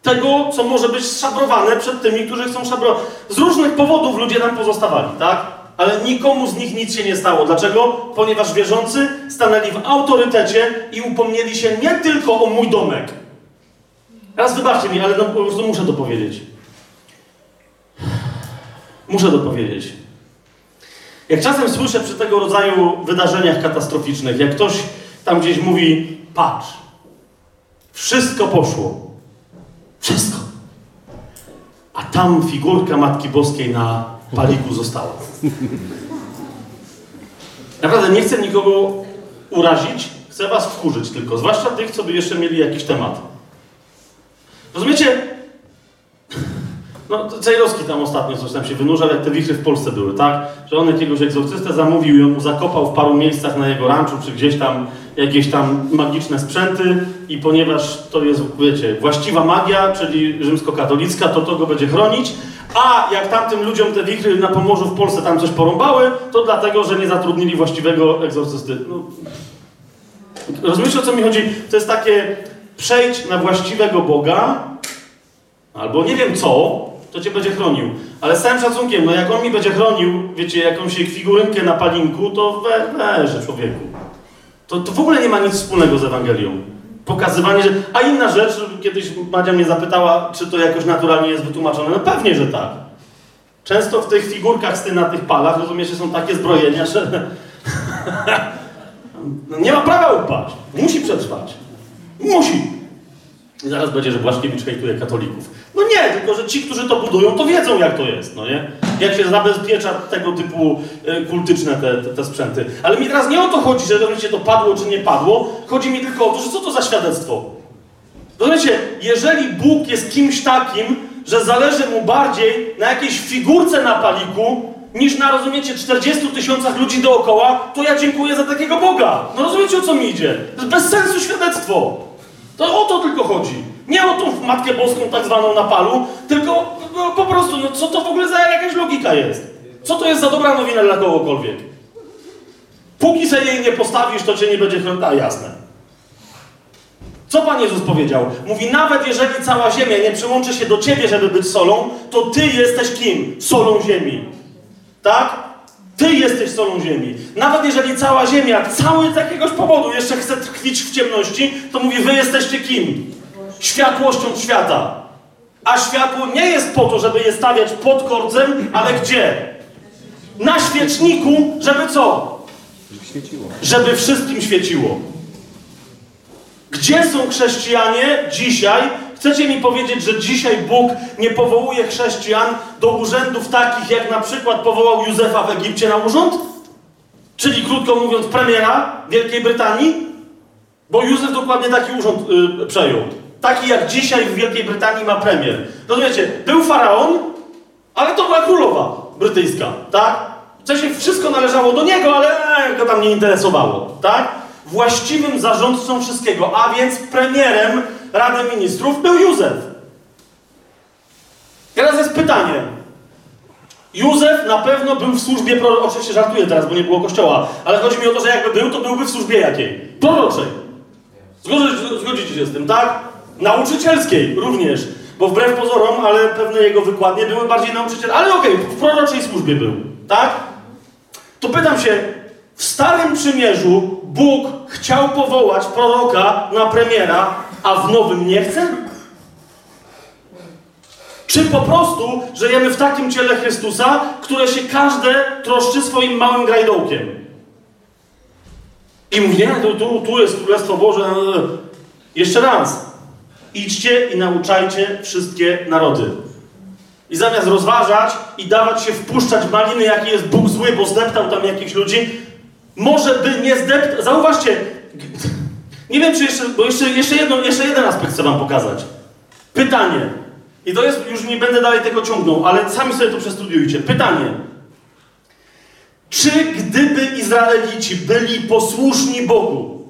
tego, co może być szabrowane przed tymi, którzy chcą szabrować. Z różnych powodów ludzie tam pozostawali, tak? Ale nikomu z nich nic się nie stało. Dlaczego? Ponieważ wierzący stanęli w autorytecie i upomnieli się nie tylko o mój domek. Raz wybaczcie mi, ale no, po prostu muszę to powiedzieć. Muszę to powiedzieć. Jak czasem słyszę przy tego rodzaju wydarzeniach katastroficznych, jak ktoś tam gdzieś mówi, patrz, wszystko poszło. Wszystko. A tam figurka Matki Boskiej na paliku została. Naprawdę nie chcę nikogo urazić, chcę was wkurzyć tylko, zwłaszcza tych, co by jeszcze mieli jakiś temat. Rozumiecie? No, Cejrowski tam ostatnio coś tam się wynurzał, jak te wichry w Polsce były, tak? Że on jakiegoś egzorcystę zamówił i on mu zakopał w paru miejscach na jego ranczu, czy gdzieś tam jakieś tam magiczne sprzęty i ponieważ to jest, wiecie, właściwa magia, czyli rzymskokatolicka, to to go będzie chronić, a jak tamtym ludziom te wichry na Pomorzu w Polsce tam coś porąbały, to dlatego, że nie zatrudnili właściwego egzorcysty. No. Rozumiecie, o co mi chodzi? To jest takie przejdź na właściwego Boga, albo nie wiem co, to cię będzie chronił. Ale z całym szacunkiem, no jak on mi będzie chronił, wiecie, jakąś figurynkę na palinku, to we, weże człowieku. To, to w ogóle nie ma nic wspólnego z Ewangelią. Pokazywanie, że... A inna rzecz, kiedyś Madzia mnie zapytała, czy to jakoś naturalnie jest wytłumaczone. No pewnie, że tak. Często w tych figurkach ty na tych palach, rozumiecie, są takie zbrojenia, że... no nie ma prawa upaść. Musi przetrwać. Musi. I zaraz będzie, że Błaszkiewicz hejtuje katolików. Nie, tylko że ci, którzy to budują, to wiedzą jak to jest, no nie? Jak się zabezpiecza tego typu y, kultyczne te, te, te, sprzęty. Ale mi teraz nie o to chodzi, że rozumiecie, to padło czy nie padło. Chodzi mi tylko o to, że co to za świadectwo? Rozumiecie, jeżeli Bóg jest kimś takim, że zależy mu bardziej na jakiejś figurce na paliku, niż na, rozumiecie, 40 tysiącach ludzi dookoła, to ja dziękuję za takiego Boga. No rozumiecie, o co mi idzie? To jest bez sensu świadectwo. To o to tylko chodzi. Nie o tą Matkę Boską tak zwaną na palu, tylko no, po prostu, no co to w ogóle za jakaś logika jest? Co to jest za dobra nowina dla kogokolwiek? Póki sobie jej nie postawisz, to cię nie będzie chronić. Jasne. Co Pan Jezus powiedział? Mówi, nawet jeżeli cała ziemia nie przyłączy się do ciebie, żeby być solą, to ty jesteś kim? Solą ziemi. Tak? Ty jesteś solą ziemi. Nawet jeżeli cała ziemia, cały z jakiegoś powodu jeszcze chce tkwić w ciemności, to mówi, wy jesteście kim? Światłością świata. A światło nie jest po to, żeby je stawiać pod korcem, ale gdzie? Na świeczniku, żeby co? Żeby świeciło. Żeby wszystkim świeciło. Gdzie są chrześcijanie dzisiaj? Chcecie mi powiedzieć, że dzisiaj Bóg nie powołuje chrześcijan do urzędów takich, jak na przykład powołał Józefa w Egipcie na urząd? Czyli krótko mówiąc, premiera Wielkiej Brytanii? Bo Józef dokładnie taki urząd y, przejął. Taki jak dzisiaj w Wielkiej Brytanii ma premier. Rozumiecie? Był faraon, ale to była królowa brytyjska, tak? W sensie wszystko należało do niego, ale e, go tam nie interesowało, tak? Właściwym zarządcą wszystkiego, a więc premierem Rady Ministrów był Józef. Teraz jest pytanie. Józef na pewno był w służbie proroczej. Oczywiście żartuję teraz, bo nie było kościoła, ale chodzi mi o to, że jakby był, to byłby w służbie jakiej? Proroczej. Zgodzicie się z tym, tak? Nauczycielskiej również. Bo wbrew pozorom, ale pewne jego wykładnie były bardziej nauczycielskie. Ale okej, w proroczej służbie był, tak? To pytam się, w Starym Przymierzu Bóg chciał powołać proroka na premiera, a w Nowym nie chce? Czy po prostu żyjemy w takim ciele Chrystusa, które się każde troszczy swoim małym grajdołkiem? I mówi, nie, tu, tu, tu jest Królestwo Boże. Jeszcze raz. Idźcie i nauczajcie wszystkie narody. I zamiast rozważać i dawać się wpuszczać maliny, jaki jest Bóg zły, bo zdeptał tam jakichś ludzi, może by nie zdeptał. Zauważcie, nie wiem, czy jeszcze, bo jeszcze, jeszcze, jedno, jeszcze jeden aspekt chcę Wam pokazać. Pytanie. I to jest, już nie będę dalej tego ciągnął, ale sami sobie to przestudiujcie. Pytanie. Czy gdyby Izraelici byli posłuszni Bogu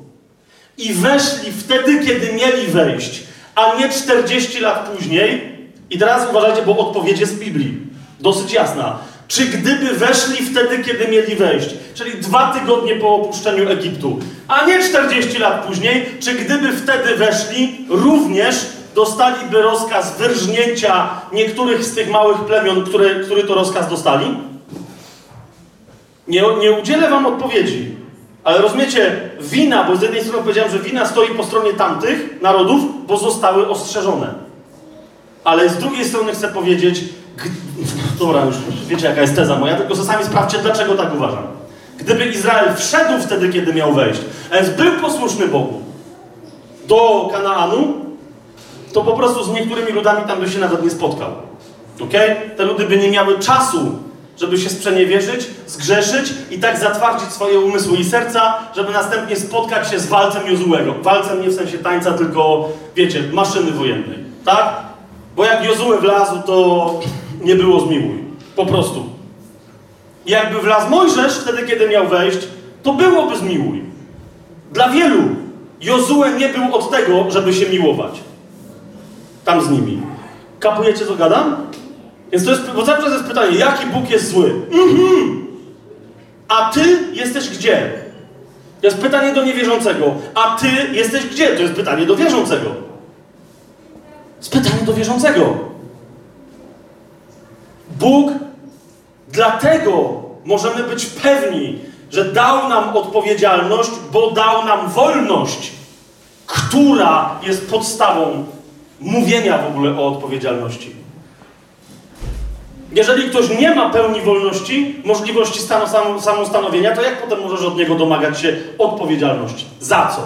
i weszli wtedy, kiedy mieli wejść, a nie 40 lat później, i teraz uważajcie, bo odpowiedź jest w Biblii, dosyć jasna. Czy gdyby weszli wtedy, kiedy mieli wejść, czyli dwa tygodnie po opuszczeniu Egiptu, a nie 40 lat później, czy gdyby wtedy weszli, również dostaliby rozkaz wyrżnięcia niektórych z tych małych plemion, które, który to rozkaz dostali? Nie, nie udzielę wam odpowiedzi, ale rozumiecie, wina, bo z jednej strony powiedziałem, że wina stoi po stronie tamtych narodów, bo zostały ostrzeżone. Ale z drugiej strony chcę powiedzieć, dobra, już wiecie jaka jest teza moja, tylko sami sprawdźcie, dlaczego tak uważam. Gdyby Izrael wszedł wtedy, kiedy miał wejść, a więc był posłuszny Bogu do Kanaanu, to po prostu z niektórymi ludami tam by się nawet nie spotkał. Ok? Te ludy by nie miały czasu, żeby się sprzeniewierzyć, zgrzeszyć i tak zatwardzić swoje umysły i serca, żeby następnie spotkać się z walcem Jozułego. Walcem nie w sensie tańca, tylko, wiecie, maszyny wojennej. Tak? Bo jak Jozue wlazł, to nie było zmiłuj. Po prostu. Jakby wlazł Mojżesz wtedy, kiedy miał wejść, to byłoby zmiłuj. Dla wielu Jozue nie był od tego, żeby się miłować. Tam z nimi. Kapujecie, co gadam? Więc to jest, bo cały czas jest pytanie, jaki Bóg jest zły? Mhm. A ty jesteś gdzie? To jest pytanie do niewierzącego. A ty jesteś gdzie? To jest pytanie do wierzącego. To jest pytanie do wierzącego. Bóg, dlatego możemy być pewni, że dał nam odpowiedzialność, bo dał nam wolność, która jest podstawą mówienia w ogóle o odpowiedzialności. Jeżeli ktoś nie ma pełni wolności, możliwości stanu, sam, samostanowienia, to jak potem możesz od niego domagać się odpowiedzialności? Za co?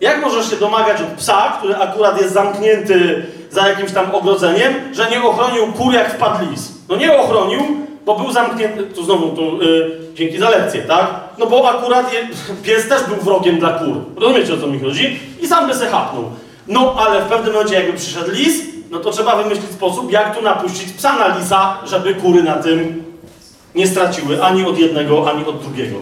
Jak możesz się domagać od psa, który akurat jest zamknięty za jakimś tam ogrodzeniem, że nie ochronił kur jak wpadł lis? No nie ochronił, bo był zamknięty, tu znowu, tu, yy, dzięki za lekcję, tak? No bo akurat je, pies też był wrogiem dla kur. Rozumiecie o co mi chodzi? I sam by se chapnął. No ale w pewnym momencie jakby przyszedł lis, no to trzeba wymyślić sposób, jak tu napuścić psa na lisa, żeby kury na tym nie straciły ani od jednego, ani od drugiego.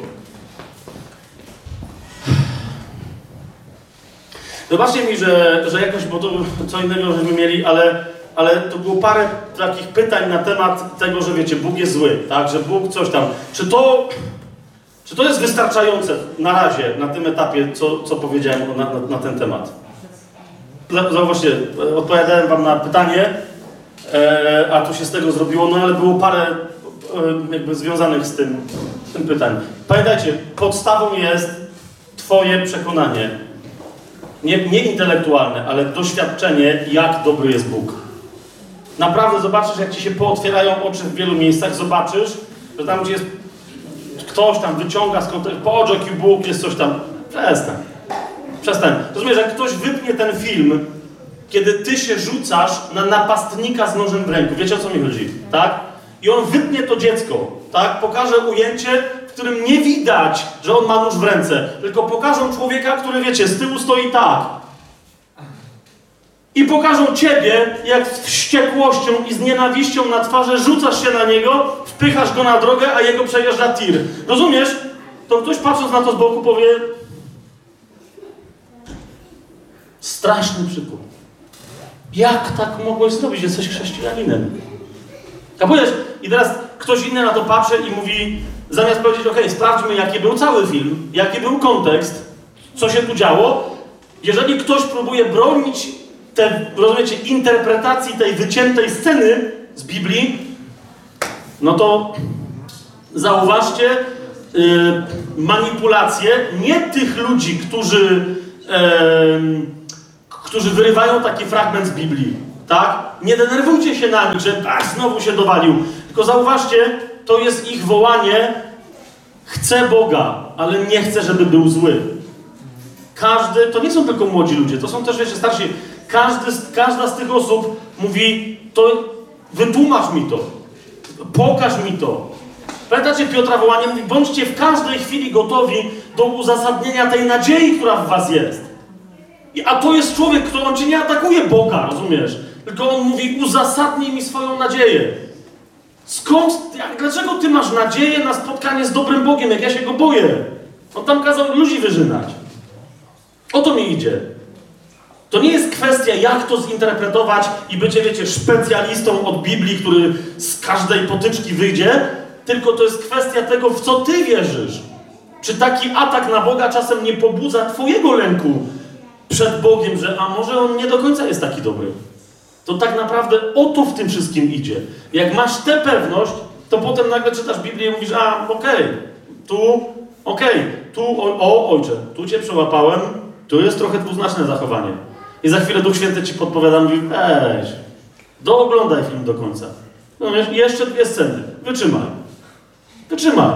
Zobaczcie mi, że, że jakoś, bo to co innego żeśmy mieli, ale, ale to było parę takich pytań na temat tego, że wiecie, Bóg jest zły, tak, że Bóg coś tam. Czy to, czy to jest wystarczające na razie, na tym etapie, co, co powiedziałem na, na, na ten temat? Zauważcie, odpowiadałem wam na pytanie, e, a tu się z tego zrobiło, no ale było parę e, jakby związanych z tym, z tym pytań. Pamiętajcie, podstawą jest twoje przekonanie. Nie, nie intelektualne, ale doświadczenie, jak dobry jest Bóg. Naprawdę zobaczysz, jak ci się pootwierają oczy w wielu miejscach, zobaczysz, że tam, gdzie jest ktoś tam wyciąga skąd, patrz jaki Bóg, jest coś tam. Przestań. Przestań. Rozumiesz, jak ktoś wypnie ten film, kiedy ty się rzucasz na napastnika z nożem w ręku. Wiecie o co mi chodzi, tak? I on wypnie to dziecko, tak? Pokaże ujęcie, w którym nie widać, że on ma nóż w ręce, tylko pokażą człowieka, który, wiecie, z tyłu stoi tak. I pokażą ciebie, jak z wściekłością i z nienawiścią na twarzy rzucasz się na niego, wpychasz go na drogę, a jego przejeżdża tir. Rozumiesz? To ktoś patrząc na to z boku powie... Straszny przykład. Jak tak mogłeś zrobić? Jesteś chrześcijaninem. Kapujesz? I teraz ktoś inny na to patrzy i mówi, zamiast powiedzieć, ok, sprawdźmy, jaki był cały film, jaki był kontekst, co się tu działo. Jeżeli ktoś próbuje bronić te, rozumiecie, interpretacji tej wyciętej sceny z Biblii, no to zauważcie yy, manipulacje nie tych ludzi, którzy, którzy wyrywają taki fragment z Biblii, tak? Nie denerwujcie się na nich, że ach, znowu się dowalił. Tylko zauważcie, to jest ich wołanie chcę Boga, ale nie chcę, żeby był zły. Każdy, to nie są tylko młodzi ludzie, to są też, wiecie, starsi. Każdy, każda z tych osób mówi, to wytłumacz mi to, pokaż mi to. Pamiętacie Piotra wołanie? Mówi, bądźcie w każdej chwili gotowi do uzasadnienia tej nadziei, która w was jest. A to jest człowiek, który on cię nie atakuje Boga, rozumiesz? Tylko on mówi, uzasadnij mi swoją nadzieję. Skąd, dlaczego ty masz nadzieję na spotkanie z dobrym Bogiem, jak ja się go boję? On tam kazał ludzi wyżynać. O to mi idzie. To nie jest kwestia, jak to zinterpretować i bycie, wiecie, specjalistą od Biblii, który z każdej potyczki wyjdzie, tylko to jest kwestia tego, w co ty wierzysz. Czy taki atak na Boga czasem nie pobudza twojego lęku przed Bogiem, że a może on nie do końca jest taki dobry? To tak naprawdę o to w tym wszystkim idzie. Jak masz tę pewność, to potem nagle czytasz Biblię i mówisz, a okej, okay, tu, okej, okay, tu, o, o ojcze, tu cię przełapałem, tu jest trochę dwuznaczne zachowanie. I za chwilę Duch Święty ci podpowiada, mówi, weź, dooglądaj film do końca. No jeszcze dwie sceny, wytrzymaj. Wytrzymaj.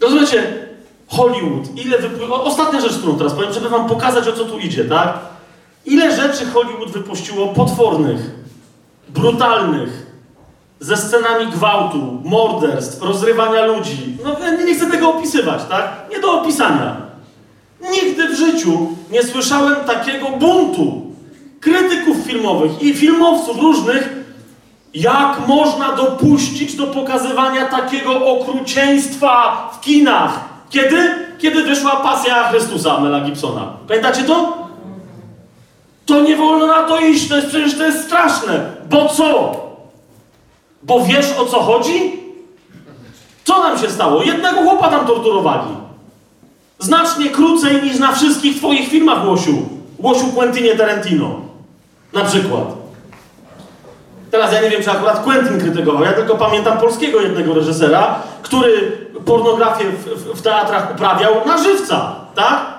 Rozumiecie? Hollywood, ile wypływa... Ostatnia rzecz, którą teraz powiem, żeby wam pokazać, o co tu idzie, tak? Ile rzeczy Hollywood wypuściło potwornych, brutalnych, ze scenami gwałtu, morderstw, rozrywania ludzi. No nie chcę tego opisywać, tak? Nie do opisania. Nigdy w życiu nie słyszałem takiego buntu krytyków filmowych i filmowców różnych, jak można dopuścić do pokazywania takiego okrucieństwa w kinach. Kiedy? Kiedy wyszła pasja Chrystusa Mela Gibsona. Pamiętacie to? To nie wolno na to iść, to jest przecież to jest straszne. Bo co? Bo wiesz o co chodzi? Co nam się stało? Jednego chłopa tam torturowali. Znacznie krócej niż na wszystkich twoich filmach, Łosiu. Łosiu Quentinie Tarantino. Na przykład. Teraz ja nie wiem, czy akurat Quentin krytykował. Ja tylko pamiętam polskiego jednego reżysera, który pornografię w, w, w teatrach uprawiał na żywca, tak?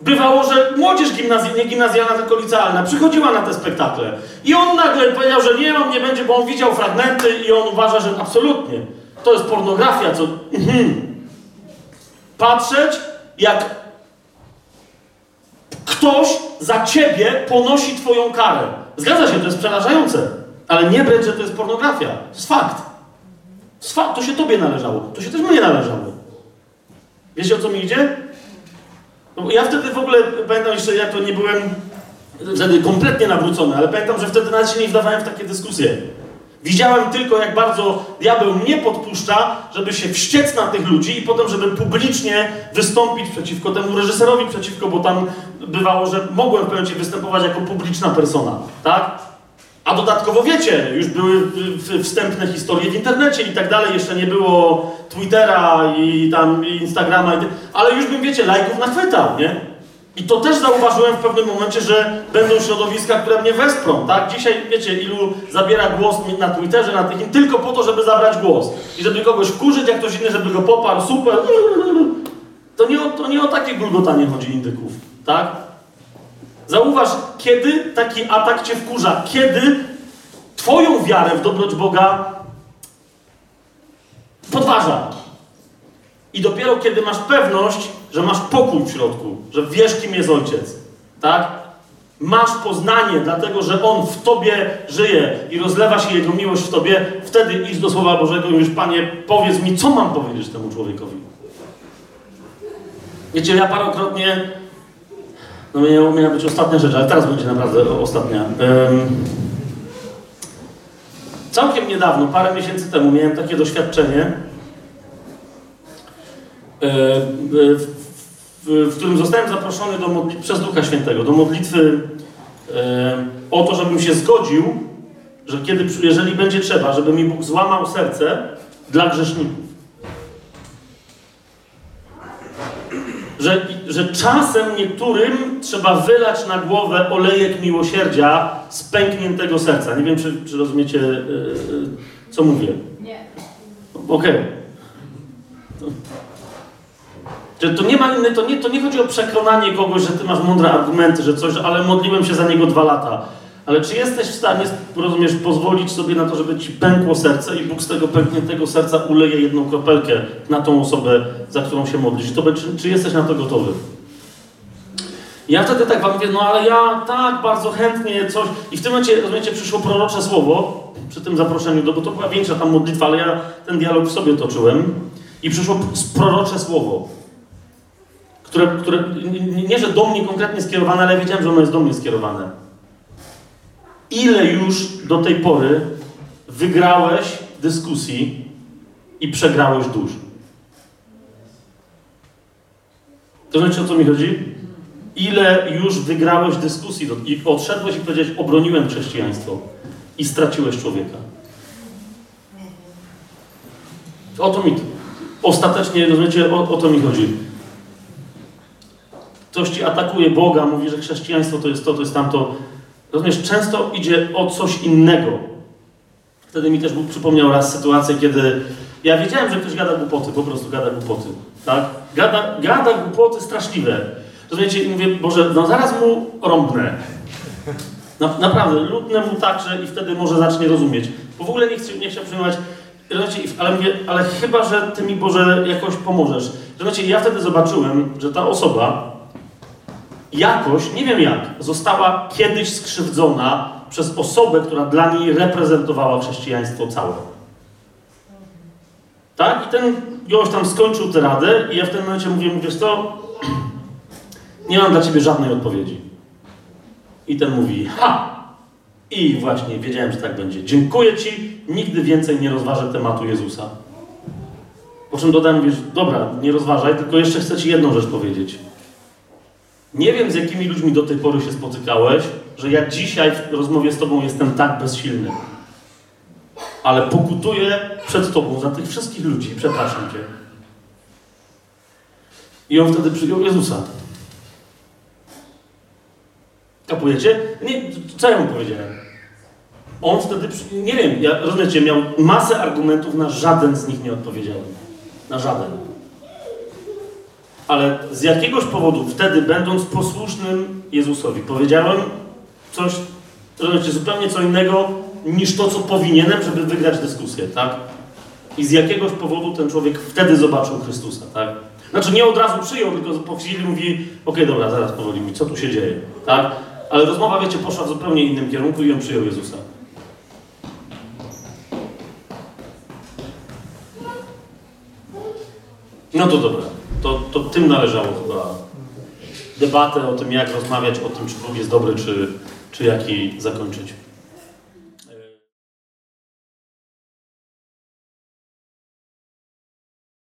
Bywało, że młodzież gimnazjalna, nie gimnazjalna, tylko licealna, przychodziła na te spektakle. I on nagle powiedział, że nie, on nie będzie, bo on widział fragmenty i on uważa, że absolutnie. To jest pornografia, co... Mhm. Patrzeć, jak ktoś za ciebie ponosi twoją karę. Zgadza się, to jest przerażające. Ale nie brać, że to jest pornografia. To jest fakt. To, jest fakt. to się tobie należało. To się też mnie należało. Wiecie, o co mi idzie? No, ja wtedy w ogóle, pamiętam jeszcze, jak to nie byłem wtedy kompletnie nawrócony, ale pamiętam, że wtedy nawet się nie wdawałem w takie dyskusje. Widziałem tylko, jak bardzo diabeł mnie podpuszcza, żeby się wściec na tych ludzi i potem, żeby publicznie wystąpić przeciwko temu reżyserowi, przeciwko, bo tam bywało, że mogłem w pewnym występować jako publiczna persona, tak? A dodatkowo wiecie, już były wstępne historie w internecie i tak dalej, jeszcze nie było Twittera i tam Instagrama, ale już bym, wiecie, lajków nachwytał, nie? I to też zauważyłem w pewnym momencie, że będą środowiska, które mnie wesprą, tak? Dzisiaj, wiecie, ilu zabiera głos na Twitterze, na tych, tylko po to, żeby zabrać głos. I żeby kogoś wkurzyć, jak ktoś inny, żeby go poparł, super. To nie, o, to nie o takie gulgotanie chodzi indyków, tak? Zauważ, kiedy taki atak cię wkurza, kiedy twoją wiarę w dobroć Boga podważa. I dopiero kiedy masz pewność, że masz pokój w środku, że wiesz, kim jest Ojciec, tak? Masz poznanie, dlatego że On w Tobie żyje i rozlewa się Jego miłość w Tobie, wtedy idź do Słowa Bożego i mówisz, Panie, powiedz mi, co mam powiedzieć temu człowiekowi. Wiecie, ja parokrotnie, no miała, miała być ostatnia rzecz, ale teraz będzie naprawdę ostatnia. Całkiem niedawno, parę miesięcy temu, miałem takie doświadczenie, e, w którym zostałem zaproszony do modli- przez Ducha Świętego do modlitwy e, o to, żebym się zgodził, że kiedy, jeżeli będzie trzeba, żeby mi Bóg złamał serce dla grzeszników. Że, że czasem niektórym trzeba wylać na głowę olejek miłosierdzia z pękniętego serca. Nie wiem, czy, czy rozumiecie, yy, co mówię. Nie. Okej. To, że to nie ma innej, to nie, to nie chodzi o przekonanie kogoś, że ty masz mądre argumenty, że coś, ale modliłem się za niego dwa lata. Ale czy jesteś w stanie, rozumiesz, pozwolić sobie na to, żeby ci pękło serce i Bóg z tego pękniętego serca uleje jedną kropelkę na tą osobę, za którą się modlisz? To, czy, czy jesteś na to gotowy? Ja wtedy tak wam mówię, no ale ja tak bardzo chętnie coś. I w tym momencie, rozumiecie, przyszło prorocze słowo przy tym zaproszeniu, do, bo to była większa tam modlitwa, ale ja ten dialog w sobie toczyłem. I przyszło prorocze słowo, które, które nie, nie, że do mnie konkretnie skierowane, ale wiedziałem, że ono jest do mnie skierowane. Ile już do tej pory wygrałeś dyskusji i przegrałeś dusz? To znaczy, o co mi chodzi? Ile już wygrałeś dyskusji i odszedłeś i powiedziałeś, obroniłem chrześcijaństwo i straciłeś człowieka. O to mi, ostatecznie, rozumiecie, o, o to mi chodzi. Ktoś ci atakuje Boga, mówi, że chrześcijaństwo to jest to, to jest tamto. Rozumiesz, często idzie o coś innego. Wtedy mi też Bóg przypomniał raz sytuację, kiedy ja wiedziałem, że ktoś gada głupoty, po prostu gada głupoty, tak? Gada, gada głupoty straszliwe. Rozumiecie, i mówię, Boże, no zaraz mu rąbnę. Na, naprawdę, lutnę mu tak, że i wtedy może zacznie rozumieć. Bo w ogóle nie, chcę, nie chciał przyjmować, rozumiecie, ale mówię, ale chyba, że Ty mi, Boże, jakoś pomożesz. Rozumiecie, ja wtedy zobaczyłem, że ta osoba jakoś, nie wiem jak, została kiedyś skrzywdzona przez osobę, która dla niej reprezentowała chrześcijaństwo całe. Tak? I ten gość tam skończył tę radę i ja w tym momencie mówię, mówisz co, nie mam dla ciebie żadnej odpowiedzi. I ten mówi, ha! I właśnie wiedziałem, że tak będzie. Dziękuję ci, nigdy więcej nie rozważę tematu Jezusa. Po czym dodałem, mówisz, dobra, nie rozważaj, tylko jeszcze chcę ci jedną rzecz powiedzieć. Nie wiem, z jakimi ludźmi do tej pory się spotykałeś, że ja dzisiaj w rozmowie z Tobą jestem tak bezsilny. Ale pokutuję przed Tobą za tych wszystkich ludzi, przepraszam Cię. I on wtedy przyjął Jezusa. Kapujecie? Nie, co ja mu powiedziałem? On wtedy, nie wiem, ja, rozumiecie, miał masę argumentów, na żaden z nich nie odpowiedziałem. Na żaden. Ale z jakiegoś powodu wtedy, będąc posłusznym Jezusowi, powiedziałem coś, rozumiecie, zupełnie co innego niż to, co powinienem, żeby wygrać dyskusję, tak? I z jakiegoś powodu ten człowiek wtedy zobaczył Chrystusa, tak? Znaczy nie od razu przyjął, tylko po chwili mówi, okej, dobra, zaraz powoli mi, co tu się dzieje, tak? Ale rozmowa, wiecie, poszła w zupełnie innym kierunku i on przyjął Jezusa. No to dobra. To, to tym należało chyba debatę o tym, jak rozmawiać o tym, czy Bóg jest dobry, czy, czy jak jej zakończyć.